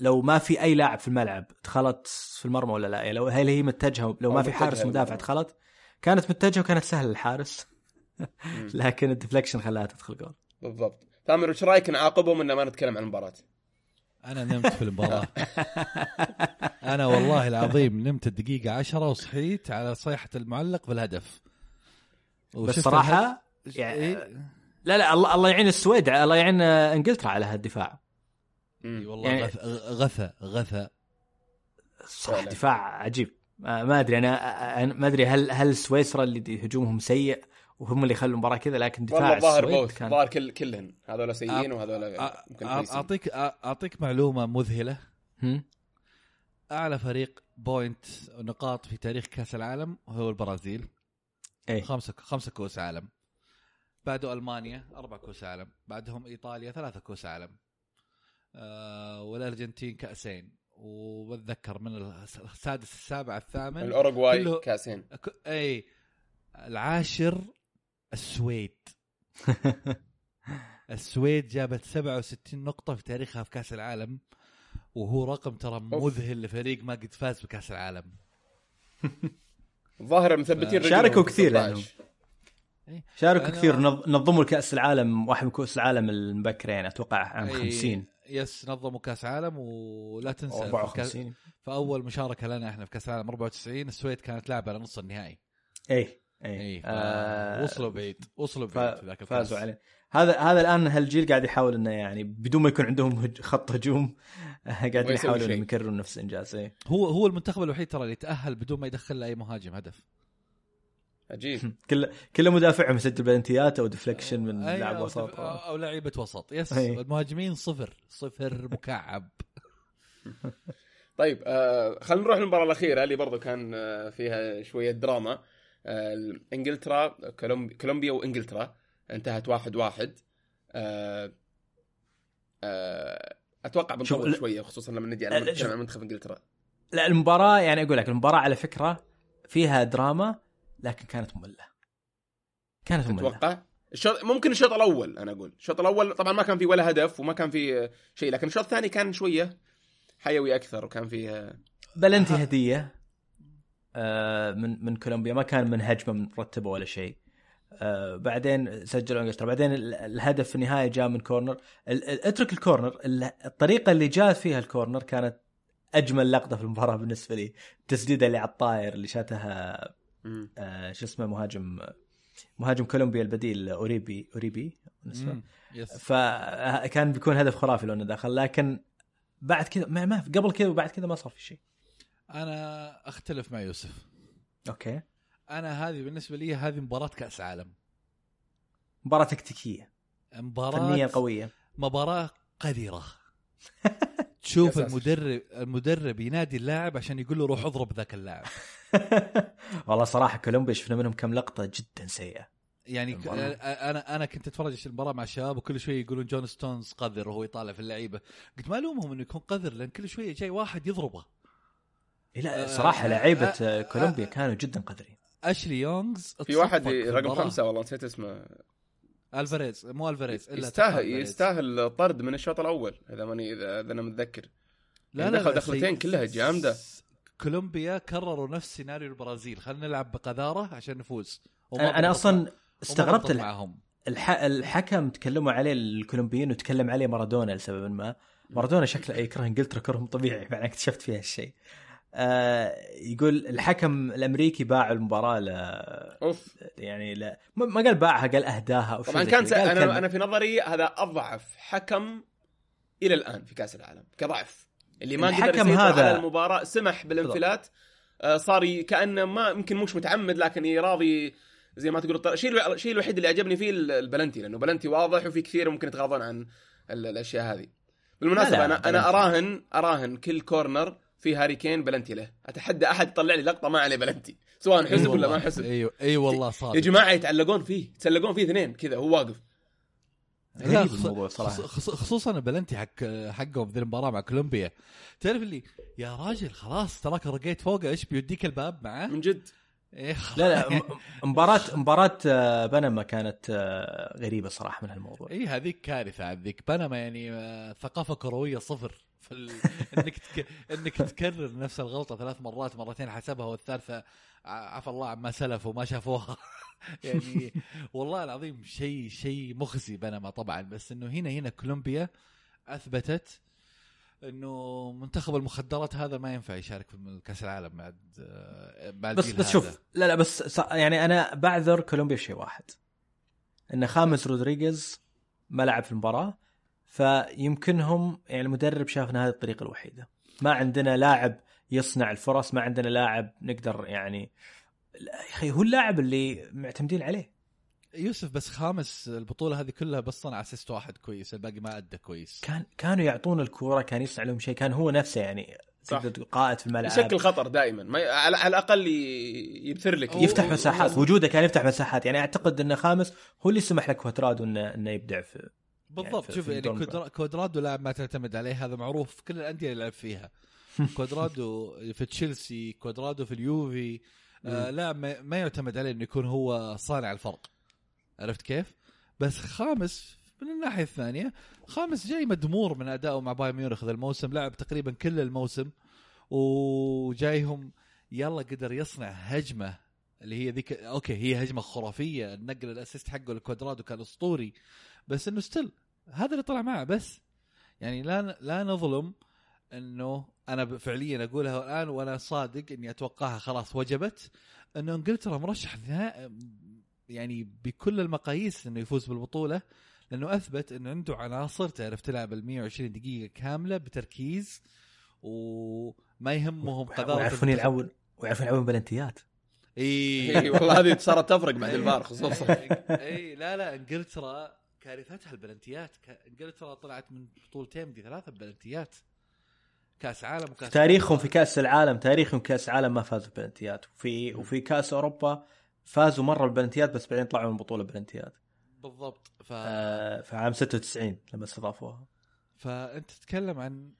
لو ما في أي لاعب في الملعب دخلت في المرمى ولا لا يعني لو هل هي متجهة لو ما في حارس مدافع. دخلت كانت متجهة وكانت سهلة للحارس. لكن ال deflection خلاها تدخل جول بالضبط ثامر وش رأيك نعاقبهم إن ما نتكلم عن المباراة؟ أنا نمت في المباراة أنا والله العظيم نمت الدقيقة عشرة وصحيت على صيحة المعلق بالهدف بس صراحة يعني إيه؟ لا لا الله الله يعين السويد الله يعين إنجلترا على هالدفاع مم. والله يعني- غث غثى غثى. صراحة. دفاع عجيب. ما أدري أنا أنا ما أدري هل هل سويسرا اللي هجومهم سيء وهم اللي يخلوا المباراه كذا لكن دفاع والله الظاهر بوث كان الظاهر كل كلهن. هذول سيئين وهذول اعطيك أعطيك معلومة مذهلة. هم؟ أعلى فريق بوينت نقاط في تاريخ كأس العالم هو البرازيل. إيه خمسة خمسة كؤوس عالم. بعده ألمانيا أربع كؤوس عالم. بعدهم إيطاليا ثلاثة كؤوس عالم. والأرجنتين كأسين. وبتذكر من السادس السابع الثامن الأوروغواي كله- كأسين. أي العاشر السويد. السويد جابت 67 نقطة في تاريخها في كأس العالم. وهو رقم ترى مذهل لفريق ما قد فاز بكأس العالم. الظاهر مثبتين شاركوا في كثير 16. لأنهم. شاركوا كثير نظ- نظموا الكأس العالم واحد من كؤوس العالم المبكرين أتوقع عام أي- 50 yes نظموا كأس عالم ولا تنسى أو في الكأس- 54 فأول مشاركة لنا إحنا في كأس العالم 94 السويد كانت لاعبة لنص النهائي. اي اي اي آه وصلوا بعيد وصلوا بعيد في ذاك ف- الكأس. فازوا عليه. هذا هذا الآن هالجيل قاعد يحاول إنه يعني بدون ما يكون عندهم خط هجوم قاعدين يحاولون يكررون نفس الإنجاز اي هو هو المنتخب الوحيد ترى اللي تأهل بدون ما يدخل له اي مهاجم هدف. عجيب. كل كل مدافعهم يسجل بلنتيات أو deflection من أي لاعب أو وسط. أو لعيبة وسط. yes أي. المهاجمين صفر. صفر مكعب. طيب آه خلينا نروح للمباراة الأخيرة اللي برضو كان آه فيها شوية دراما. آه إنجلترا كولومبيا, وإنجلترا انتهت واحد واحد. آه آه أتوقع بنطول شوية خصوصا لما نجي على منتخب إنجلترا. لا المباراة يعني أقول لك المباراة على فكرة فيها دراما لكن كانت مملة. كانت مملة. تتوقع؟ الشوط ممكن الشوط الأول أنا أقول. الشوط الأول طبعا ما كان في ولا هدف وما كان في شيء لكن الشوط الثاني كان شوية حيوي أكثر وكان فيه آه، بلنتي هديه آه، من من كولومبيا. ما كان من هجمة مرتبه ولا شيء. آه، بعدين سجلوا أنجلترا. بعدين ال- الهدف في النهاية جاء من corner. اترك ال corner. ال- الطريقة اللي جاء فيها ال corner كانت أجمل لقطة في المباراة بالنسبة لي. التسديده اللي على الطاير اللي شاتها. آه، شو اسمه مهاجم مهاجم كولومبيا البديل أوريبي أوريبي فكان بيكون هدف خرافي لو انه دخل لكن بعد كذا ما, ما قبل كذا وبعد كذا ما صار في شيء. أنا أختلف مع يوسف. okay. أنا هذه بالنسبة لي هذه مباراة كأس عالم. مباراة تكتيكية. مباراة قوية. مباراة قذرة. تشوف أساس. المدرب المدرب ينادي اللاعب عشان يقول له روح اضرب ذاك اللاعب والله صراحة كولومبيا شفنا منهم كم لقطة جدا سيئة يعني المباراة. أنا أنا كنت أتفرج المباراة مع الشباب وكل شوي يقولون جون ستونز قذر وهو يطالع في اللعيبة قلت ما ألومهم إنه يكون قذر لأن كل شوية جاي واحد يضربه إيه لا صراحة آه، لعيبة آه، كولومبيا آه، كانوا جدا قذرين أشلي يونغز في واحد رقم. خمسة والله نسيت اسمه ألفاريز مو ألفاريز إلا يستاهل. يستاهل طرد من الشوط الأول إذا ماني اذا إذا أنا متذكر لا يعني لا دخل لا، دخلتين سي- كلها جامدة. كولومبيا كرروا نفس سيناريو البرازيل خلينا نلعب بقذارة عشان نفوز أنا, أنا أصلا استغربت. معهم الح... الحكم تكلموا عليه الكولومبيين وتكلم عليه مارادونا لسبب ما مارادونا شكله يكره إنجلترا كره مو طبيعي بعدين اكتشفت فيها الشيء يقول الحكم الأمريكي باع المباراة ل أوف. يعني لا ما قال باعها قال أهداها أو طبعا كان أنا كلمة. أنا في نظري هذا أضعف حكم إلى الآن في كأس العالم كضعف. اللي ما قدر الحكم هذا- على المباراة سمح بالانفلات. آه، صار كأنه ما يمكن مش متعمد لكن راضي زي ما تقول الشيء الشيء الوحيد اللي عجبني فيه ال- البلنتي لأنه بلنتي واضح وفي كثير ممكن يتغاضون عن ال- الأشياء هذه. بالمناسبة لا، لا، أنا أنا. اراهن أراهن كل corner في هاري كين بلنتي له. أتحدى أحد يطلع لي لقطة ما عليه بلنتي؟ سواء حسب ولا ما حسب. أيوه. اي والله يا صادق جماعة يتعلقون فيه. يتسلقون فيه اثنين كذا هو واقف. لا غريب الموضوع صراحة. خص- خص- خصوصا البلنتي حق حقهم في ذي المباراة مع كولومبيا. تعرف اللي يا راجل خلاص تراك رقيت فوقه إيش بيوديك الباب معاه من جد. إيه لا لا مباراة مباراة آه، بنما كانت آه، غريبة صراحة من هالموضوع. اي هذيك كارثة عاد ذيك بنما يعني آه، ثقافة كروية صفر. في ال... إنك تك... إنك تكرر نفس الغلطة ثلاث مرات مرتين حسبها والثالثة عفى الله عما سلف وما شافوها. يعني والله العظيم شيء شيء مخزي بنما طبعا. بس إنه هنا هنا كولومبيا أثبتت إنه منتخب المخدرات هذا ما ينفع يشارك في كأس العالم بعد بعد بس بس. شوف لا لا بس يعني أنا بعذر كولومبيا في شيء واحد. إن خامس رودريغيز ما لعب في المباراة فيمكنهم يعني المدرب شاف ان هذه الطريقة الوحيدة. ما عندنا لاعب يصنع الفرص ما عندنا لاعب نقدر يعني يا أخي هو اللاعب اللي معتمدين عليه. يوسف بس خامس البطولة هذه كلها بس صنع assist واحد كويس الباقي ما أدى كويس. كان كانوا يعطون الكورة كان يصنع لهم شيء كان هو نفسه يعني. تقدر تقول قائد في الملعب. يشكل خطر دائما. ما ي... على... على الأقل ي... يبثر لك. يفتح مساحات وجوده كان يفتح مساحات. يعني أعتقد انه خامس هو اللي سمح لك كواترادو انه إنه يبدع في بالضبط. في- شوف يعني كودرا- كودرادو لاعب ما تعتمد عليه هذا معروف في كل الأندية اللي لعب فيها. كودرادو في تشيلسي كودرادو في اليوفي آه لاعب ما ما يعتمد عليه إنه يكون هو صانع الفرق. عرفت كيف؟ بس خامس من الناحية الثانية خامس جاي مدمور من أدائه مع بايرن ميونخ ذا الموسم لعب تقريبا كل الموسم وجايهم يلا قدر يصنع هجمة اللي هي ذيك okay هي هجمة خرافية النقل ال assist حقه لكوادرادو كان أسطوري بس إنه still هذا اللي طلع معه بس. يعني لا لا نظلم إنه أنا فعليا أقولها الآن وأنا صادق إني أتوقعها خلاص وجبت إنه إنجلترا مرشح يعني بكل المقاييس إنه يفوز بالبطولة لأنه أثبت إنه عنده عناصر تعرف تلعب ال 120 دقيقة كاملة بتركيز وما يهمهم قذاره ويعرفون. يلعبون ويعرفون يلعبون بلنتيات. اي إي والله هذه صارت تفرق بعد الفار خصوصا. إي لا لا إنجلترا كارثتها البلنتيات. انجلترا طلعت من بطولتين دي ثلاثة بلنتيات. كأس عالم وكأس تاريخهم في. كأس العالم تاريخهم كأس العالم ما فازوا بلنتيات. وفي وفي كأس أوروبا فازوا مرة بالبلنتيات بس بعدين طلعوا من بطولة بلنتيات. بالضبط. ف... آه في عام 96 لما استضافوها. فأنت تتكلم عن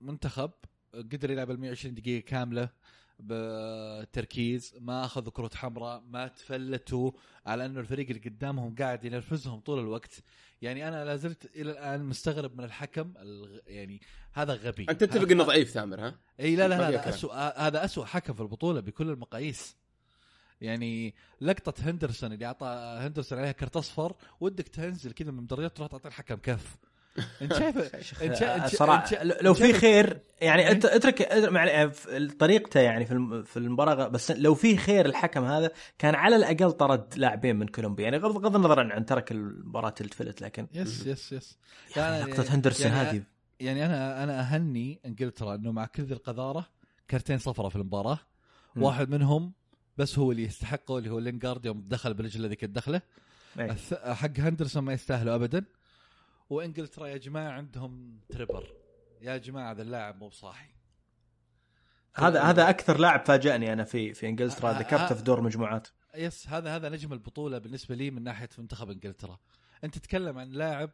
منتخب قدر يلعب ال 120 دقيقة كاملة. بتركيز ما أخذوا كروت حمراء ما تفلتوا على إنه الفريق اللي قدامهم قاعد ينرفزهم طول الوقت. يعني أنا لا زلت إلى الآن مستغرب من الحكم الغ... يعني هذا غبي. أنت تتفق إنه ضعيف ثامر ها؟ إي لا لا لا, كلام. أسوأ هذا أسوأ حكم في البطولة بكل المقاييس. يعني لقطة هندرسون اللي أعطى هندرسون عليها كرت أصفر ودك تنزل كذا من درجات تروح تعطي الحكم كف. انت شايف انت صراحة لو في خير يعني أنت اترك في طريقته يعني في في المباراة بس لو في خير الحكم هذا كان على الأقل طرد لاعبين من كولومبيا. يعني غض غض النظر عن ترك المباراة تلتفلت لكن yes yes yes. يعني لقطة هندرسون يعني هذه. يعني أنا أنا أهني إنجلترا إنه مع كل ذي القذارة كرتين صفرة في المباراة. واحد منهم بس هو اللي يستحقه اللي هو لينجارد يوم دخل برجله ذيك الدخله إيه. حق هندرسون ما يستاهلوا ابدا. وإنجلترا يا جماعة عندهم تريبر يا جماعة ذا اللاعب مو بصاحي هذا هذا أكثر لاعب فاجأني أنا في في إنجلترا ذكرته. في دور مجموعات yes هذا هذا نجم البطولة بالنسبة لي من ناحية منتخب إنجلترا أنت تتكلم عن لاعب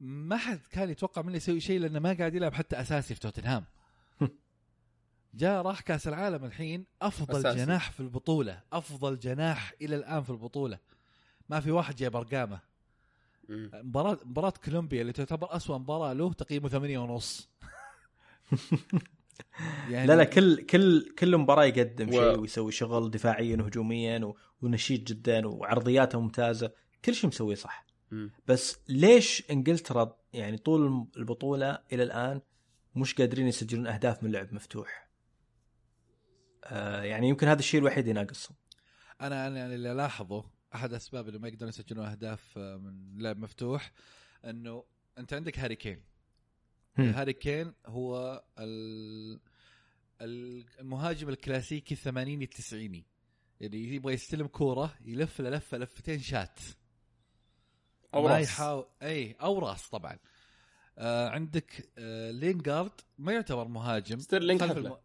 ما حد كان يتوقع منه يسوي شيء لأنه ما قاعد يلعب حتى أساسي في توتنهام جاء راح كأس العالم الحين أفضل أساسي. جناح في البطولة أفضل جناح إلى الآن في البطولة ما في واحد جايب أرقامه. مباراة مباراة كولومبيا اللي تعتبر أسوأ مباراة له تقييمه ثمانية ونص. يعني لا لا كل كل كل مباراة يقدم و- شيء ويسوي شغل دفاعيا وهجوميا و- ونشيط جدا وعرضياته ممتازة. كل شيء مسويه صح. مم. بس ليش إنجلترا يعني طول البطولة إلى الآن مش قادرين يسجلون أهداف من لعب مفتوح؟ آه يعني يمكن هذا الشيء الوحيد اللي ناقصهم أنا أنا اللي ألاحظه أحد أسباب اللي ما يقدرون يسجلون أهداف آه، من لعب مفتوح إنه أنت عندك هاري كين. هاري كين هو ال- ال- المهاجم الكلاسيكي الثمانيني التسعيني اللي يبغى يستلم كورة يلف لفة لفتين شات ما راس. يحاول إي أو راس طبعا آه عندك آه لينجارد ما يعتبر مهاجم ستيرلينج. الم...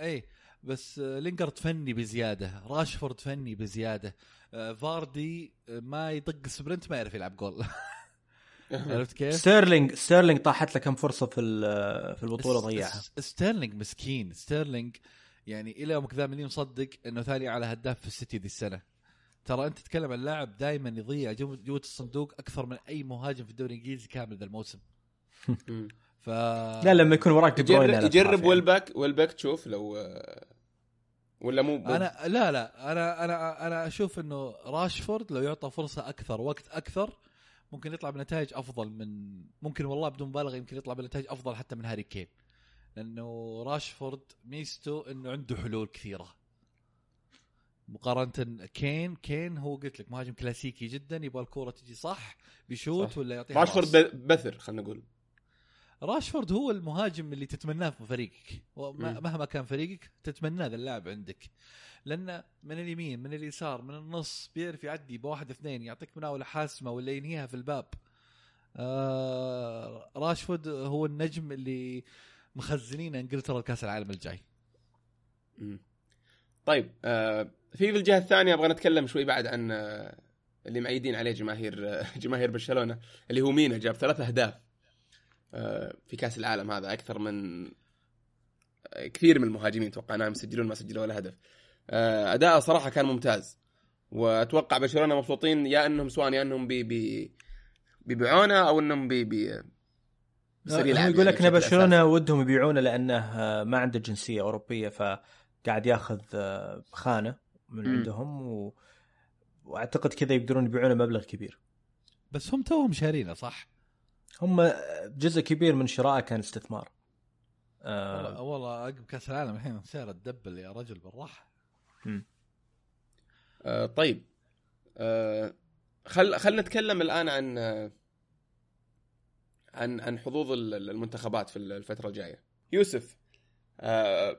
إي بس آه لينجارد فني بزيادة راشفورد فني بزيادة آه فاردي آه ما يدق sprint ما يعرف يلعب جول عرفت كيف؟ ستيرلينج ستيرلينج طاحت له كم فرصة في ال- في البطولة ضيعها ستيرلينج مسكين ستيرلينج يعني إلى يومك ذا ماني مصدق إنه ثاني أعلى هداف في السيتي ذي السنة ترى أنت تتكلم عن لاعب دائما يضيع جو- جوة الصندوق أكثر من أي مهاجم في الدوري الإنجليزي كامل ذا الموسم. ف لا لما يكون وراك دي بروين يجرب, يجرب يعني. ويلباك ويلباك تشوف لو ولا مو مو- أنا لا لا. أنا أنا أنا أشوف إنه راشفورد لو يعطى فرصة أكثر وقت أكثر ممكن يطلع بنتائج أفضل من ممكن والله بدون مبالغة يمكن يطلع بنتائج أفضل حتى من هاري كين. لأنه راشفورد ميزته إنه عنده حلول كثيرة. مقارنة كين كين هو قلت لك مهاجم كلاسيكي جدا يبغى الكورة تجي صح بيشوت صح. ولا يعطيها راشفورد بثر خلينا نقول. راشفورد هو المهاجم اللي تتمناه في فريقك. مهما كان فريقك تتمناه ذا اللاعب عندك. لأنه من اليمين من اليسار من النص بيعرف يعدي بواحد اثنين يعطيك مناولة حاسمة ولا ينهيها في الباب. آه راشفورد هو النجم اللي مخزنين إنجلترا لكأس العالم الجاي. مم. طيب آه في في الجهة الثانية أبغى نتكلم شوي بعد عن آه اللي معيدين عليه جماهير آه جماهير برشلونة اللي هو مينا جاب ثلاث أهداف. في كأس العالم هذا أكثر من آه، كثير من المهاجمين توقعناهم يسجلون ما سجلوا ولا هدف آه اداءه صراحة كان ممتاز وأتوقع برشلونة مبسوطين يا إنهم سواء يا إنهم بي بي بيبيعونه أو إنهم بي بي هو يلعب يقول يعني لك إن برشلونة. ودهم يبيعونه لأنه آه، ما عنده جنسية أوروبية فقاعد ياخذ آه، خانة من مم. عندهم و... وأعتقد كذا يقدرون يبيعونه مبلغ كبير بس هم توهم شارينه صح؟ هم جزء كبير من شرائه كان استثمار. والله, آه والله عقب كأس العالم الحين سعره تدبل يا رجل بالراحة. آه طيب. آه خل خلينا نتكلم الآن عن آه عن عن حظوظ ال- المنتخبات في الفترة الجاية. يوسف آه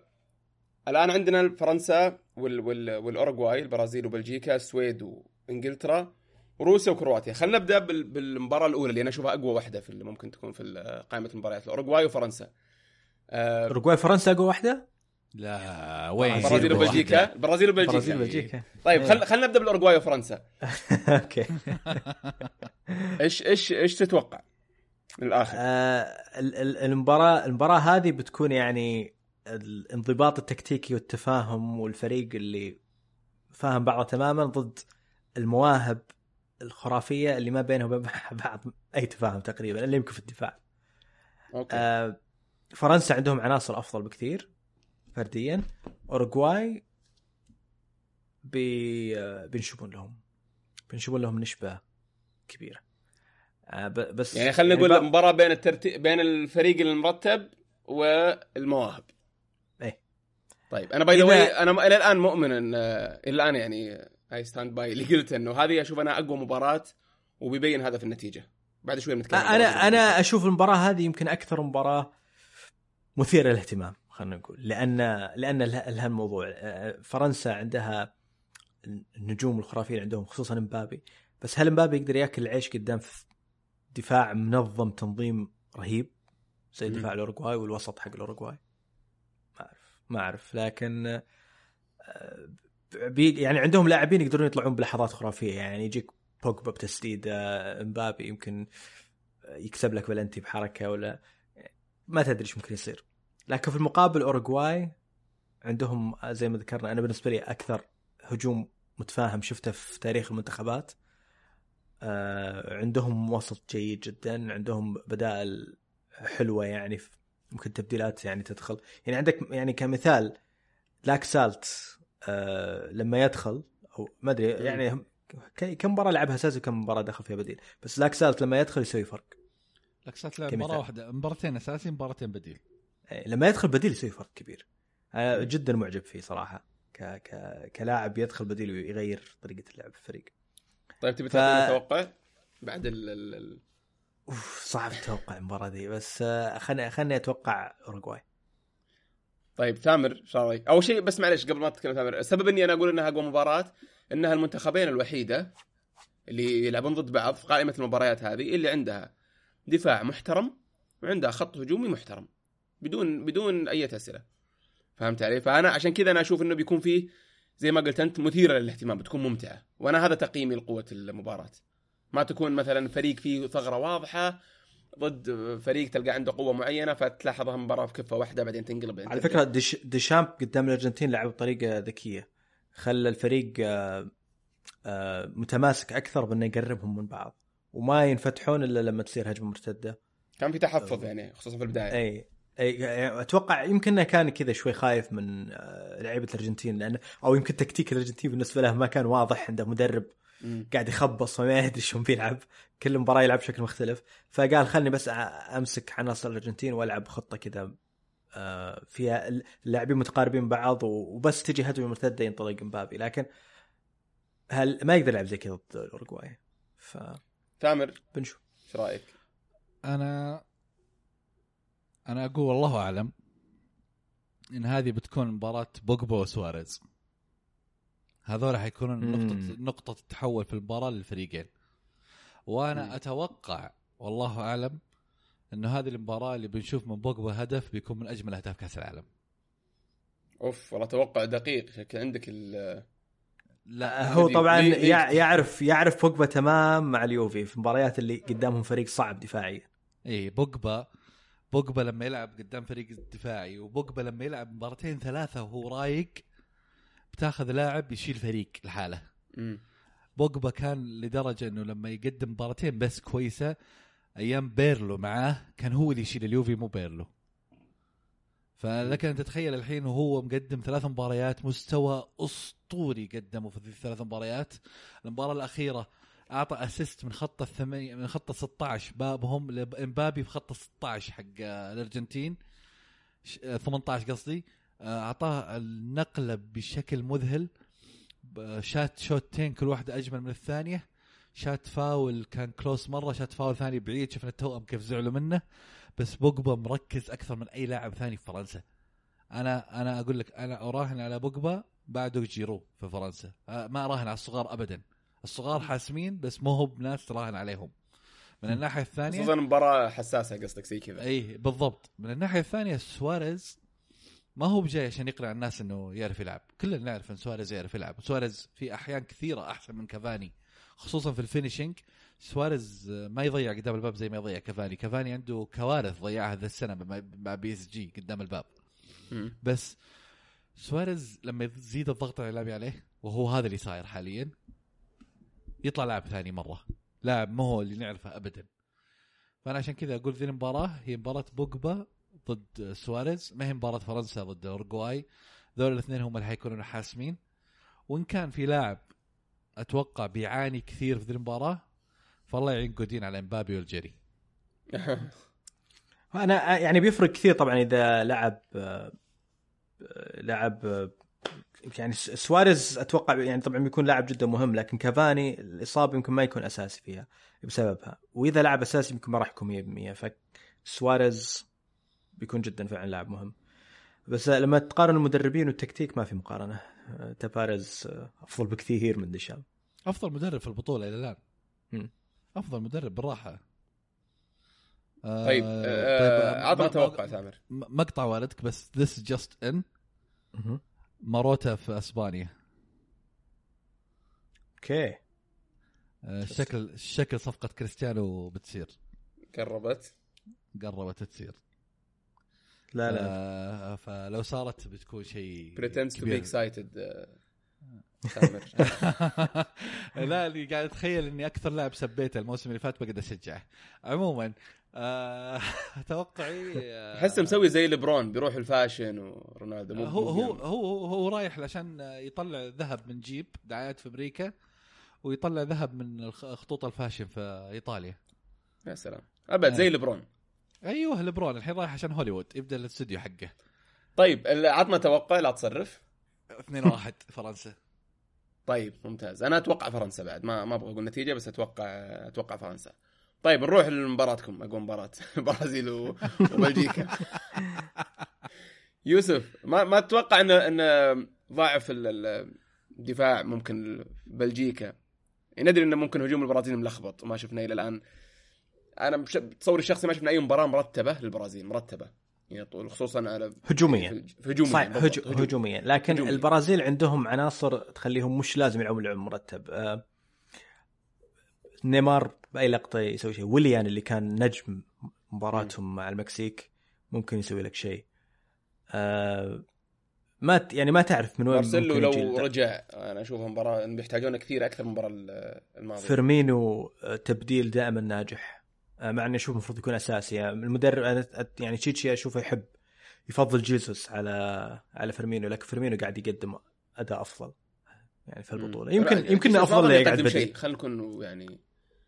الآن عندنا فرنسا وال وال والأوروغواي البرازيل وبلجيكا السويد وإنجلترا. وروسيا وكرواتيا. خلينا نبدأ بال- بالمباراة الأولى اللي أنا أشوفها أقوى واحدة في اللي ممكن تكون في قائمة المباريات الأوروغواي وفرنسا. أوروغواي فرنسا أقوى واحدة لا وين؟ البرازيل. وبلجيكا. البرازيل وبلجيكا. برازيل بلجيكا طيب إيه. خل خلينا نبدأ بالأوروغواي وفرنسا. أوكي. إيش إيش إيش تتوقع من الآخر؟ آه، ال- ال- المباراة المباراة هذه بتكون يعني الانضباط التكتيكي والتفاهم والفريق اللي فاهم بعضه تماما ضد المواهب الخرافية اللي ما بينهم وبين بعض أي تفاهم تقريبا اللي يمكن في الدفاع. أوكي. آه، فرنسا عندهم عناصر أفضل بكثير فرديا. أوروغواي بي آه، بينشبون لهم. بينشبون لهم نشبة كبيرة. آه، بس يعني خلينا نقول بقى- مباراه بين الترتيب بين الفريق المرتب والمواهب. إيه. طيب أنا by the أنا إلى الآن مؤمن إن آه، إلى الآن يعني I stand by اللي قلت انه هذه أشوف أنا أقوى مباراة وبيبين هذا في النتيجة. بعد شوي بنتكلم أنا. أنا أشوف المباراة هذه يمكن أكثر مباراة مثيرة للاهتمام خلينا نقول. لأن لأن له- لها الموضوع. آه، فرنسا عندها النجوم الخرافيين عندهم خصوصا مبابي. بس هل مبابي يقدر يأكل العيش قدام في دفاع منظم تنظيم رهيب؟ زي. دفاع الأوروغواي والوسط حق الأوروغواي؟ ما أعرف. ما أعرف. لكن آه، بي يعني عندهم لاعبين يقدرون يطلعون بلحظات خرافية. يعني يجيك بوجبا بتسديد آه، مبابي يمكن يكسب لك بلنتي بحركة ولا ما تدري إيش ممكن يصير. لكن في المقابل أوروغواي عندهم زي ما ذكرنا أنا بالنسبة لي أكثر هجوم متفاهم شفته في تاريخ المنتخبات. آه، عندهم وسط جيد جدا عندهم بدائل حلوة يعني ممكن تبديلات يعني تدخل. يعني عندك يعني كمثال لاك سالت آه، لما يدخل أو ما أدري يعني هم- ك- كم مباراة لعبها اساسي وكم مباراة دخل فيها بديل؟ بس لاك سالت لما يدخل يسوي فرق. لك صارت لعب. مباراة واحدة مباراتين اساسي مباراتين بديل. إيه، لما يدخل بديل يسوي فرق كبير. أنا جدا معجب فيه صراحة ك... ك... كلاعب يدخل بديل ويغير طريقة اللعب في الفريق. طيب تبي ف- توقع؟ بعد ال ال أوف صعب أتوقع المباراة دي بس آه، خلني خلني أتوقع أوروغواي. طيب ثامر إيش رايك؟ أول شيء بس معلش قبل ما تتكلم ثامر السبب إني أنا أقول إنها أقوى مباراة إنها المنتخبين الوحيدة اللي يلعبون ضد بعض في قائمة المباريات هذه اللي عندها دفاع محترم وعندها خط هجومي محترم بدون بدون أي أسئلة فهمت علي؟ فأنا عشان كذا أنا أشوف إنه بيكون فيه زي ما قلت أنت مثيرة للاهتمام بتكون ممتعة وأنا هذا تقييمي لقوة المباراة ما تكون مثلا فريق فيه ثغرة واضحة ضد فريق تلقى عنده قوة معينة فتلاحظها مباراة في كفة واحدة بعدين تنقلب على. فكرة ديش ديشامب قدام الأرجنتين لعب بطريقة ذكية خلى الفريق آه، آه، متماسك أكثر بأنه يقربهم من بعض وما ينفتحون إلا لما تصير هجمة مرتدة كان في تحفظ يعني خصوصا في البداية أي أي أتوقع يمكن إنه كان كذا شوي خايف من آه، لعيبة الأرجنتين لأنه أو يمكن تكتيك الأرجنتين بالنسبة له ما كان واضح عنده مدرب مم. قاعد يخبص وما يدري شلون بيلعب كل مباراة يلعب بشكل مختلف. فقال خلني بس أمسك عناصر الأرجنتين وألعب خطة كذا آه، فيها اللاعبين متقاربين بعض وبس تجي هجمة مرتدة ينطلق مبابي. لكن هل ما يقدر يلعب زي كذا ضد الاورجواي فبنشوف ثامر إيش رأيك؟ أنا أنا أقول والله أعلم إن هذه بتكون مباراة بوجبا وسواريز. هذول حيكونون. نقطه نقطة التحول في المباراة للفريقين. وأنا مم. أتوقع والله أعلم إنه هذه المباراة اللي بنشوف من بوجبا هدف بيكون من أجمل أهداف كأس العالم. أوف والله توقع دقيق. شكل عندك ال لا هو طبعا يعرف يعرف بوجبا تمام مع اليوفي في المباريات اللي قدامهم فريق صعب دفاعيا. إي إيه، بوجبا بوجبا لما يلعب قدام فريق دفاعي وبوجبا لما يلعب مباراتين ثلاثة وهو رايق بتاخذ لاعب يشيل فريق لحاله. بوجبا كان لدرجة إنه لما يقدم مباراتين بس كويسة أيام بيرلو معاه كان هو اللي يشيل اليوفي مو بيرلو. فلك أن تتخيل الحين وهو مقدم ثلاث مباريات مستوى أسطوري قدمه في الثلاث مباريات. المباراة الأخيرة أعطى assist من خط الثمانية من خط 16 بابهم لامبابي في خط 16 حق الأرجنتين. ش- آه، 18 قصدي. آه، أعطاه النقلة بشكل مذهل. شات شوتين كل واحدة أجمل من الثانية. شات فاول كان كلوس مرة شات فاول ثاني بعيد شفنا التوأم كيف زعلوا منه. بس بوجبا مركز أكثر من أي لاعب ثاني في فرنسا. أنا أنا أقول لك أنا أراهن على بوجبا بعده جيرو في فرنسا. ما أراهن على الصغار ابدا. الصغار حاسمين بس مو هو بناس تراهن عليهم. من الناحية الثانية خصوصا مباراة حساسة قصدك زي كذا. اي بالضبط. من الناحية الثانية سواريز ما هو بجاي عشان يقنع الناس إنه يعرف يلعب. كلنا نعرف إن سواريز يعرف يلعب. سواريز في أحيان كثيرة أحسن من كافاني خصوصا في ال finishing سواريز ما يضيع قدام الباب زي ما يضيع كافاني. كافاني عنده كوارث ضيعها ذا السنة مع- بي إس جي قدام الباب. بس سواريز لما يزيد الضغط الإعلامي عليه وهو هذا اللي صاير حاليا يطلع لاعب ثاني مرة. لاعب ما هو اللي نعرفه ابدا. فأنا عشان كذا أقول ذي المباراة هي مباراة بوجبا ضد سواريز ما هي مباراة فرنسا ضد اورجواي ذول الاثنين هم اللي حيكونوا حاسمين. وإن كان في لاعب أتوقع بيعاني كثير في ذي المباراة فالله يعين جودين على إمبابي والجيري. أنا يعني بيفرق كثير طبعا إذا لعب لعب يعني سواريز أتوقع يعني طبعا بيكون لاعب جدا مهم لكن كافاني الإصابة يمكن ما يكون أساسي فيها بسببها. وإذا لعب أساسي يمكن ما راح يكون 100% فسواريز بيكون جدا فعلا لاعب مهم. بس لما تقارن المدربين والتكتيك ما في مقارنة. آه، آه، أفضل بكثير من ديشام أفضل مدرب في البطولة إلى الآن. أفضل مدرب بالراحة. آه، طيب آه، عطنا ما- توقع ما- ثامر م- مقطع والدك بس this just in. ماروتا في أسبانيا. أوكي. آه، شكل شكل صفقة كريستيانو بتصير. قربت. قربت تصير لا لا آه، فلو صارت بتكون شيء pretends to be كبير. excited ثامر لا اللي قاعد أتخيل إني أكثر لاعب سبيته الموسم اللي فات بقدر أشجعه عموما آه، توقعي آه، احسه مسوي زي ليبرون بيروح ال fashion ورونالدو مو هو هو. هو هو رايح عشان يطلع ذهب من جيب دعايات في أمريكا ويطلع ذهب من الخ- خطوط الفاشن في إيطاليا يا سلام أبد زي آه. أيوه لبرون الحين رايح عشان هوليوود يبدأ الاستوديو حقه. طيب عطنا توقع لا تصرف. 2 1 فرنسا. طيب ممتاز. أنا أتوقع فرنسا بعد ما ما أبغى أقول نتيجة بس أتوقع أتوقع فرنسا. طيب نروح لمباراتكم. اقوى مباراة برازيل وبلجيكا. يوسف ما ما تتوقع ان إن ال- الدفاع ممكن بلجيكا؟ ندري انه ممكن هجوم البرازيل ملخبط وما شفنا إلى الآن. أنا بش- بتصوري الشخصي ما شفنا أي مباراة مرتبة للبرازيل مرتبة. يعني طول خصوصا على هجوميا. هجوميا صحيح هج... هجوم. هجوميا. لكن هجوميا. البرازيل عندهم عناصر تخليهم مش لازم يلعبون لعب مرتب. آه، نيمار بأي لقطة يسوي شيء. ويليان اللي كان نجم مباراتهم مع المكسيك ممكن يسوي لك شيء. آه، ما ت... يعني ما تعرف من وين مارسيلو لو رجع أنا اشوفها مباراه بيحتاجونه كثير أكثر من المباراة الماضية. فيرمينو آه، تبديل دائما ناجح. مع اني أشوف المفروض يكون أساسي. يعني المدرب يعني تشيتشي أشوفه يحب يفضل جيسوس على على فيرمينو لكن فيرمينو قاعد يقدم أداء أفضل يعني في البطولة. يمكن لا، يمكن أفضل ظل يقعد يقدم شيء بديل خلينا نكون يعني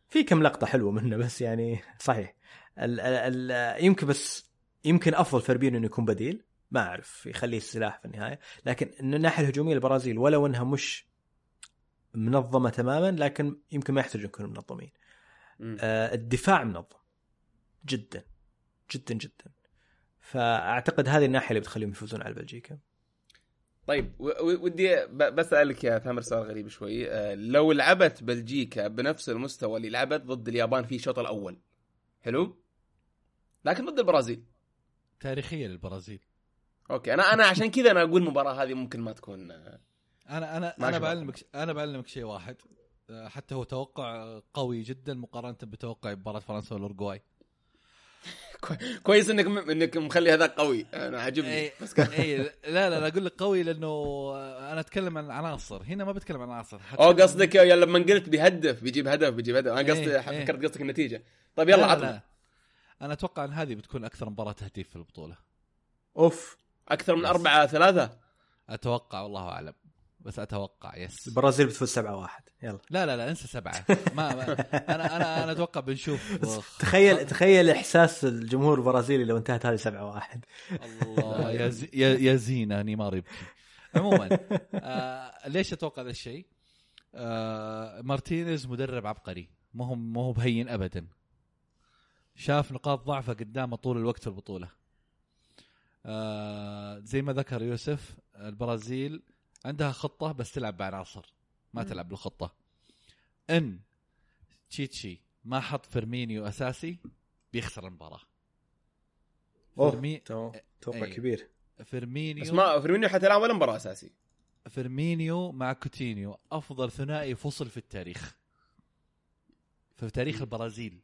في كم لقطة حلوة منه بس يعني صحيح. ال ال ال يمكن بس يمكن أفضل فيرمينو إنه يكون بديل. ما أعرف يخليه السلاح في النهاية. لكن من الناحية الهجومية البرازيل ولو انها مش منظمة تماما لكن يمكن ما يحتاجون يكونوا منظمين. آه، الدفاع منظم. جدا. جدا جدا. فأعتقد هذه الناحية اللي بتخليهم يفوزون على بلجيكا. طيب ودي بسألك يا ثامر سؤال غريب شوي. آه، لو لعبت بلجيكا بنفس المستوى اللي لعبت ضد اليابان في الشوط الأول حلو؟ لكن ضد البرازيل. تاريخيه للبرازيل أوكي أنا أنا عشان كذا أنا أقول المباراه هذه ممكن ما تكون آه، أنا أنا أنا. بعلمك أنا بعلمك شيء واحد. حتى هو توقع قوي جدا مقارنة بتوقع مباراة فرنسا والاورجواي كوي- كويس إنك م- إنك مخلي هذا قوي. أنا عاجبني. اي بس كان- اي لا لا لا أقول لك قوي لأنه أنا أتكلم عن عناصر. هنا ما بتكلم عن عناصر. أو قصدك يا لما قلت بيهدف بيجيب هدف بيجيب هدف. أنا قصدي إيه، إيه. فكرت قصدك النتيجة. طيب يلا لا، لا، عطنا. أنا أتوقع إن هذه بتكون أكثر مباراة تهديف في البطولة. أوف. أكثر من. أربعة ثلاثة؟ أتوقع والله أعلم. بس أتوقع يس البرازيل بتفوز 7 1 يلا. لا لا لا انسى سبعة. ما, ما أنا أنا أنا أتوقع بنشوف. تخيل تخيل إحساس الجمهور البرازيلي لو انتهت هذه 7 1 الله يا زي يا, زينة نيمار يبكي عموما آه ليش أتوقع ذا الشيء؟ آه مارتينيز مدرب عبقري. ما هو ما هو بهين ابدا. شاف نقاط ضعفه قدامه طول الوقت في البطولة. آه زي ما ذكر يوسف البرازيل عندها خطة بس تلعب بعناصر ما تلعب بالخطة. إن تشيتشي ما حط فيرمينيو أساسي بيخسر المباراة. فيرمي... توقع إيه. كبير. فيرمينيو بس ما فيرمينيو حتى الآن ولا مباراة أساسي. فيرمينيو مع كوتينيو أفضل ثنائي فصل في التاريخ. في تاريخ البرازيل.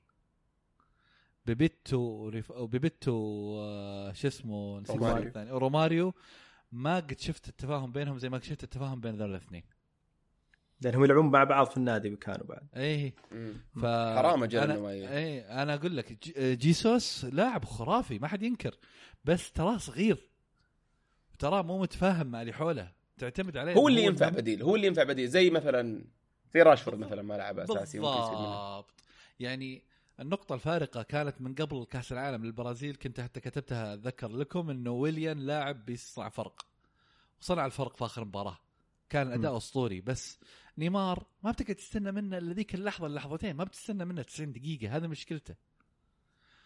بيبيتو ريف... بيبيتو آه، شو اسمه؟ نسيت روماريو. روماريو. ما قد شفت التفاهم بينهم زي ما شفت التفاهم بين ذول الاثنين. لأنهم يلعبون مع بعض في النادي كانوا بعد. مم. ف حرام أجل أنا إنه ما ي- إيه أنا أقول لك جي- جيسوس لاعب خرافي ما حد ينكر. بس تراه صغير. تراه مو متفاهم مع اللي حوله. تعتمد عليه. هو اللي ينفع بديل هو اللي ينفع بديل. زي مثلا زي راشفورد مثلا ما لعب أساسي بالضبط. يعني النقطة الفارقة كانت من قبل كأس العالم للبرازيل كنت حتى كتبتها أتذكر لكم إنه ويليان لاعب بيصنع فرق وصنع الفرق في آخر مباراة. كان أداء أسطوري بس نيمار ما بتقدر تستنى منه إلا ذيك اللحظة اللحظتين ما بتستنى منه 90 دقيقة هذا مشكلته.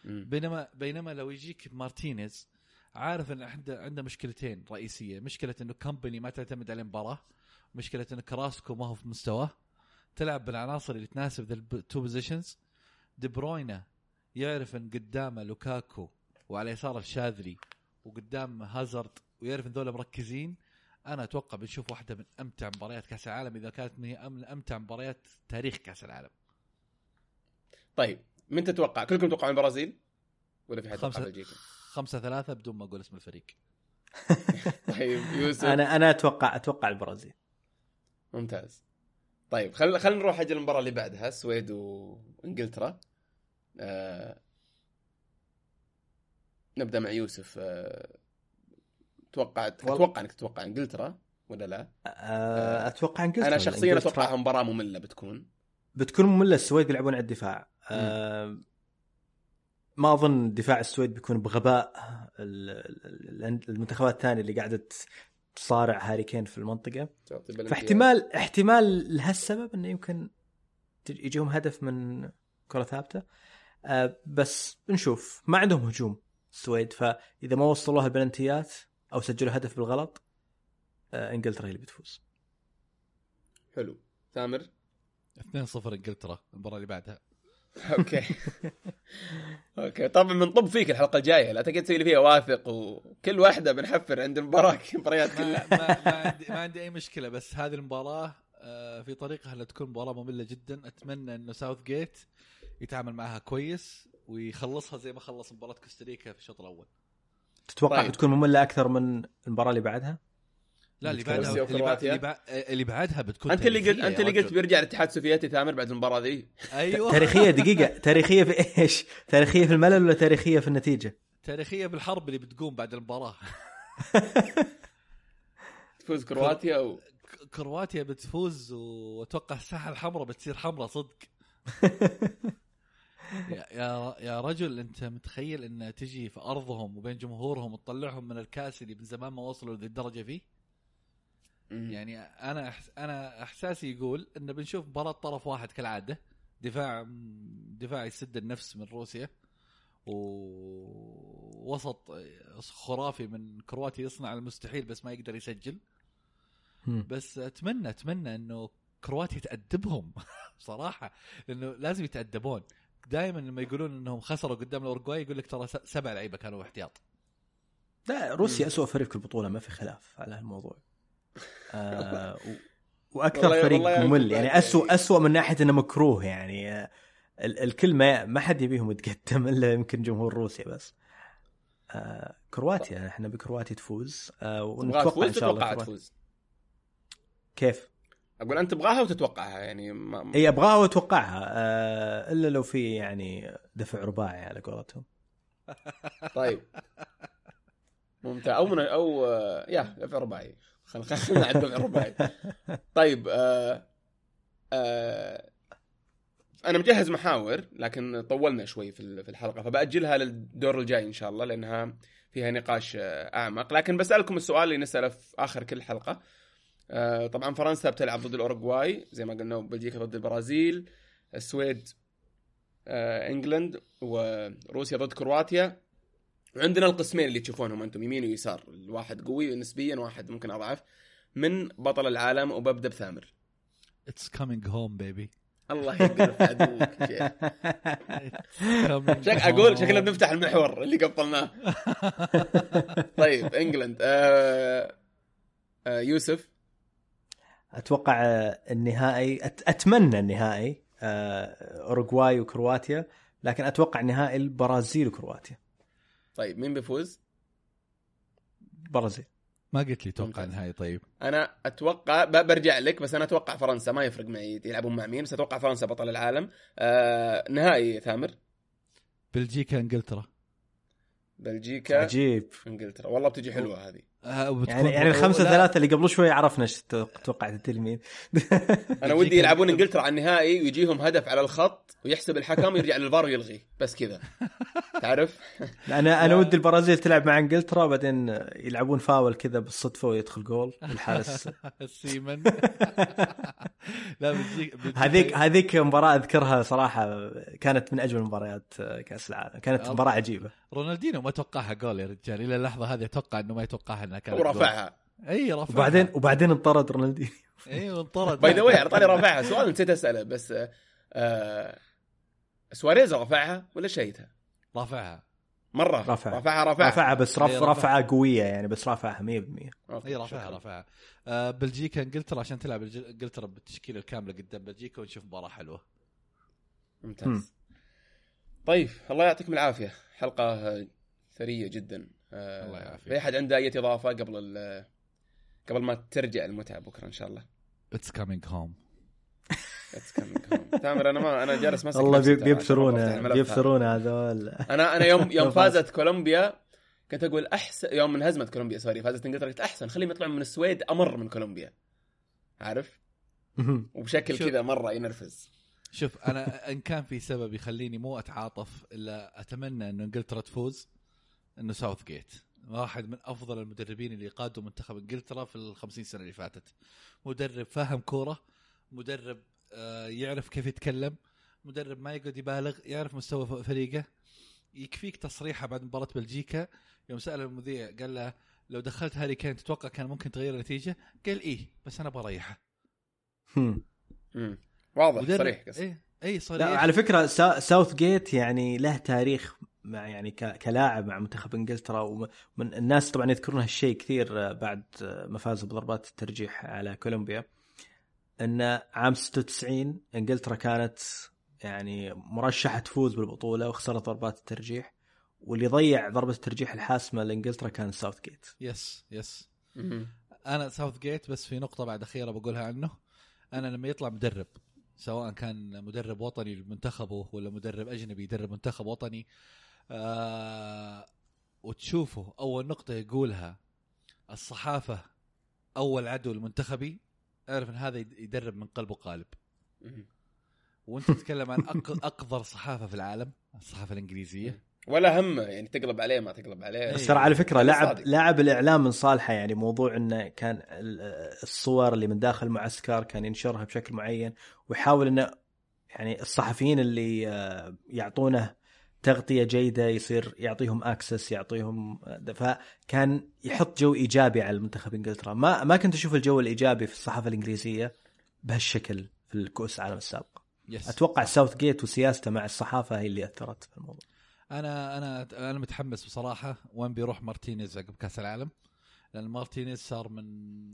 بينما بينما لو يجيك مارتينيز عارف إن عنده عنده مشكلتين رئيسية، مشكلة إنه كمباني ما تعتمد على المباراه، مشكلة إنه كراسكو ما هو في مستواه، تلعب بالعناصر اللي تناسب ذا ال two positions، دي بروينا يعرف إن قدامه لوكاكو وعلى يساره الشاذلي وقدام هازارد ويعرف إن ذولا مركزين، أنا أتوقع بنشوف واحدة من أمتع مباريات كأس العالم إذا كانت من هي من أمتع مباريات تاريخ كأس العالم. طيب من تتوقع؟ كلكم تتوقعون البرازيل؟ ولا في حد خمسة بلجيكا؟ خمسة ثلاثة بدون ما أقول اسم الفريق. طيب يوسف. أنا أنا أتوقع أتوقع البرازيل. ممتاز. طيب خل خلينا نروح أجل المباراة اللي بعدها السويد وإنجلترا. آه... نبدأ مع يوسف. آه... توقع والله- أتوقع إنك تتوقع إنجلترا ولا لا؟ أه، أتوقع إنجلترا. أنا شخصيا اتوقعها مباراة مملة بتكون. بتكون مملة السويد بيلعبون على الدفاع. أه ما أظن دفاع السويد بيكون بغباء. ال- ال- المنتخبات الثانية اللي قاعدة تصارع هاري كين في المنطقة. فاحتمال احتمال لهالسبب إنه يمكن يجيهم هدف من كرة ثابتة. آه بس نشوف. ما عندهم هجوم السويد فإذا ما وصلوها البلنتيات أو سجلوا هدف بالغلط آه إنجلترا هي اللي بتفوز. حلو. ثامر؟ 2-0 إنجلترا المباراة اللي بعدها. أوكي. okay. طبعا بنطب فيك الحلقة الجاية. لا تقعد تسوي لي فيها واثق وكل واحدة بنحفر عند المباراة المباريات كلها. ما, ما, عندي ما عندي أي مشكلة بس هذه المباراة آه، في طريقها انها تكون مباراة مملة جدا. أتمنى إنه ساوث جيت يتعامل معها كويس ويخلصها زي ما خلص مباراة كوستاريكا في الشوط الأول. تتوقع طيب. بتكون مملة أكثر من المباراة اللي بعدها؟ لا اللي بعدها اللي, بعد. اللي, بعد اللي بعدها بتكون أنت اللي قلت أنت اللي قلت. بيرجع الاتحاد السوفيتي ثامر بعد المباراة ذي أيوه تاريخية دقيقة تاريخية في إيش؟ تاريخية في الملل ولا تاريخية في النتيجة؟ تاريخية بالحرب اللي بتقوم بعد المباراة تفوز كرواتيا أو كرواتيا بتفوز وأتوقع الساحة الحمراء بتصير حمراء صدق يا يا رجل أنت متخيل إن تجي في أرضهم وبين جمهورهم وتطلعهم من الكأس اللي من زمان ما وصلوا لذي الدرجة فيه يعني أنا أحس أنا إحساسي يقول إن بنشوف مباراة طرف واحد كالعادة. دفاع دفاع يسد النفس من روسيا. ووسط خرافي من كرواتيا يصنع المستحيل بس ما يقدر يسجل. بس أتمنى أتمنى إنه كرواتيا تأدبهم. صراحة. لأنه لازم يتأدبون. دائما لما يقولون إنهم خسروا قدام الاورجواي يقول لك ترى سبع لعيبة كانوا احتياط. لا روسيا أسوأ فريق في البطولة ما في خلاف على هالموضوع. آه و... وأكثر والله- فريق ممل. يعني بعد- أسوأ أسوأ من ناحية إنه مكروه يعني. آه، ال- الكل ما ما حد يبيهم يتقدم إلا يمكن جمهور روسيا بس. آه كرواتيا إحنا بكرواتيا تفوز. آه ونتوقع تفوز؟ إن شاء الله. تفوز. كيف؟ أقول أنت تبغاها وتتوقعها يعني ما... إي أبغاها وأتوقعها. آه إلا لو في يعني دفع رباعي على قولتهم. طيب. ممتاز أو من أو يا دفع رباعي. خل- خلينا على الرباعي طيب آه آه أنا مجهز محاور لكن طولنا شوي في ال- في الحلقة فبأجلها للدور الجاي إن شاء الله لأنها فيها نقاش آه، أعمق. لكن بسألكم السؤال اللي نساله في آخر كل حلقة. آه، طبعا فرنسا بتلعب ضد الأوروغواي زي ما قلنا بلجيكا ضد البرازيل السويد آه، إنجلند وروسيا ضد كرواتيا. وعندنا القسمين اللي تشوفونهم أنتم يمين ويسار الواحد قوي نسبيا واحد ممكن أضعف من بطل العالم وببدأ بثامر. It's coming home baby الله يقرف عدوك يا شيخ شك أقول شكلنا بنفتح المحور اللي قفلناه طيب England. آه آه يوسف. أتوقع آه، النهائي أت... أتمنى النهائي آه، أوروغواي وكرواتيا لكن أتوقع نهائي البرازيل وكرواتيا. طيب مين بيفوز؟ برازيل. ما قلت لي توقع. النهائي طيب. أنا أتوقع برجع لك بس أنا أتوقع فرنسا ما يفرق معي يلعبون مع مين بس أتوقع فرنسا بطل العالم. آه نهائي ثامر. بلجيكا إنجلترا. بلجيكا عجيب. إنجلترا. والله بتجي حلوة هذه. يعني يعني الخمسة لا، ثلاثة اللي قبل شوي عرفنا إيش توقعت أنت مين أنا ودي يلعبون إنجلترا على النهائي ويجيهم هدف على الخط ويحسب الحكم ويرجع للفار ويلغي. بس كذا. تعرف؟ أنا أنا ودي البرازيل تلعب مع إنجلترا بعدين يلعبون فاول كذا بالصدفة ويدخل جول الحارس. السيمن لا هذيك هذيك مباراة أذكرها صراحة كانت من أجمل مباريات كأس العالم. كانت مباراة عجيبة. رونالدينو ما توقعها جول يا رجال. إلى اللحظة هذه أتوقع إنه ما يتوقعها انها كانت ورفعها. إي رفعها. وبعدين وبعدين انطرد رونالدينيو. إي وانطرد by the way على طاري رافعها سؤال نسيت أسأله بس آه آه سواريز رفعها ولا شاتها؟ رافعها مرة رفعها. رفعها. رفعها رفعها. بس رف رفعها. رفعه قوية يعني بس رفعها 100% okay، إي رافعها شكراً. رافعها آه بلجيكا إنجلترا عشان تلعب إنجلترا بالتشكيلة الكاملة قدام بلجيكا ونشوف مباراة حلوة. ممتاز. مم. طيب الله يعطيكم العافية. حلقة ثرية جدا. آه، الله يعافيك. في أحد عنده أي إضافة قبل قبل ما ترجع المتعة بكرة إن شاء الله It's coming home It's coming home. ثامر أنا ما أنا جالس ماسك والله نفسي بي- ترى عشان ما بفتح بيبثرونا الملف هذا. بيبثرونا هذول أنا أنا يوم يوم. فازت كولومبيا كنت أقول احسن يوم من هزمت كولومبيا sorry فازت إنجلترا قلت أحسن خليهم يطلعون من السويد أمر من كولومبيا عارف وبشكل. كذا مرة ينرفز شوف أنا إن كان في سبب يخليني مو أتعاطف إلا أتمنى إنه إنجلترا تفوز إنه ساوث جيت واحد من أفضل المدربين اللي قادوا منتخب إنجلترا في الخمسين سنة اللي فاتت. مدرب فاهم كورة مدرب آه، يعرف كيف يتكلم مدرب ما يقعد يبالغ يعرف مستوى فريقه. يكفيك تصريحه بعد مباراة بلجيكا. يوم سأل المذيع قال له لو دخلت هاري كين تتوقع كان ممكن تغير النتيجة؟ قال إيه بس أنا بريحه. واضح صريح قصدي إيه اي صريح. لا على فكرة سا- ساوث جيت يعني له تاريخ مع يعني ك- كلاعب مع منتخب إنجلترا ومن الناس طبعا يذكرون هالشيء كثير آه، بعد آه، ما فازوا بضربات الترجيح على كولومبيا. إن عام 96 إنجلترا كانت يعني مرشحة تفوز بالبطولة وخسرت ضربات الترجيح. واللي ضيع ضربة الترجيح الحاسمة لإنجلترا كان ساوث جيت Yes. Yes. أنا ساوث جيت بس في نقطة بعد أخيرة بقولها عنه. أنا لما يطلع مدرب سواء كان مدرب وطني لمنتخبه ولا مدرب أجنبي يدرب منتخب وطني آه وتشوفه أول نقطة يقولها الصحافة أول عدو المنتخبي أعرف إن هذا يد- يدرب من قلب وقالب. وأنت تتكلم عن أق- أقذر صحافة في العالم الصحافة الإنجليزية ولا هم يعني تقلب عليه ما تقلب عليه إيه. بس ترى على فكرة صادق. لعب الإعلام من صالحه يعني موضوع إنه كان ال- الصور اللي من داخل المعسكر كان ينشرها بشكل معين ويحاول إنه يعني الصحفيين اللي آه، يعطونه تغطية جيدة يصير يعطيهم اكسس يعطيهم فكان يحط جو إيجابي على المنتخب إنجلترا. ما ما كنت أشوف الجو الإيجابي في الصحافة الإنجليزية بهالشكل في الكؤوس العالم السابق. Yes أتوقع ساوث جيت وسياسته مع الصحافة هي اللي أثرت في الموضوع. أنا أنا أنا متحمس بصراحة وين بيروح مارتينيز عقب كأس العالم؟ لأن مارتينيز صار من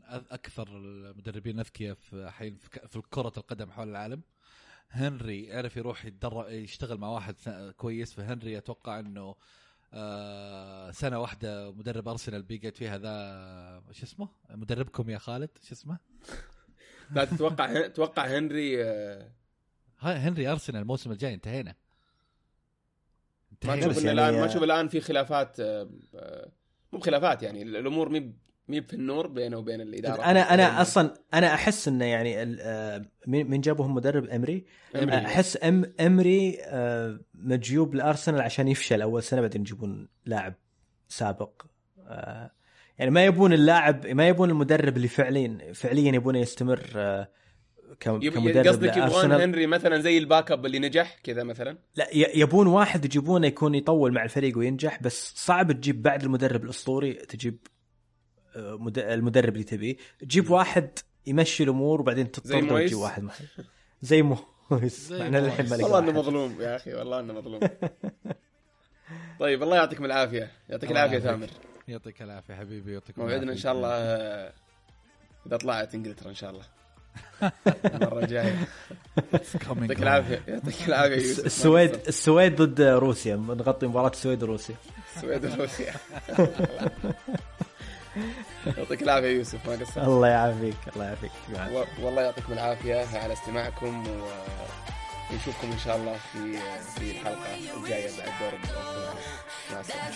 أكثر المدربين الاذكياء في حين في كرة القدم حول العالم. هنري عرف يروح يتدرب يشتغل مع واحد كويس فهنري أتوقع إنه آه سنة واحدة مدرب أرسنال بيقعد فيها ذا شو اسمه؟ مدربكم يا خالد شو اسمه؟ لا تتوقع تتوقع هنري آه، هنري أرسنال الموسم الجاي انتهينا. ما تشوف بس ان يعني- الان ما تشوف الآن في خلافات آه، آه، مو بخلافات يعني الأمور مي مي في النور بينه وبين الإدارة. أنا أنا أصلا أنا أحس إنه يعني آه، مين جابهم مدرب إمري؟ أمري. أحس ام إمري آه، مجيوب لأرسنال عشان يفشل. أول سنة بعدين يجيبون لاعب سابق. آه، يعني ما يبون اللاعب ما يبون المدرب اللي فعليا فعليا يبونه يستمر كمدرب قصدك يبغون هنري مثلا زي ال backup اللي نجح كذا مثلا؟ لا يبون واحد يجيبونه يكون يطول مع الفريق وينجح بس صعب تجيب بعد المدرب الأسطوري تجيب المدرب اللي تبيه. تجيب واحد يمشي الأمور وبعدين تضطر؟ تجيب واحد محل. زي مويس. للحين ما لقى والله إنه. مظلوم يا أخي والله إنه مظلوم. طيب الله يعطيكم العافية. يعطيك العافية. ثامر. يعطيك العافية حبيبي يعطيك موعدنا إن شاء الله إذا طلعت إنجلترا إن شاء الله. المرة الجاية. يعطيك العافية. يعطيك العافية السويد السويد ضد روسيا. نغطي مباراة السويد وروسيا. السويد وروسيا. يعطيك العافية يوسف ما قصرت. الله يعافيك الله يعافيك. والله يعطيكم العافية على استماعكم ونشوفكم إن شاء الله في في الحلقة الجاية بعد دور مع السلامة.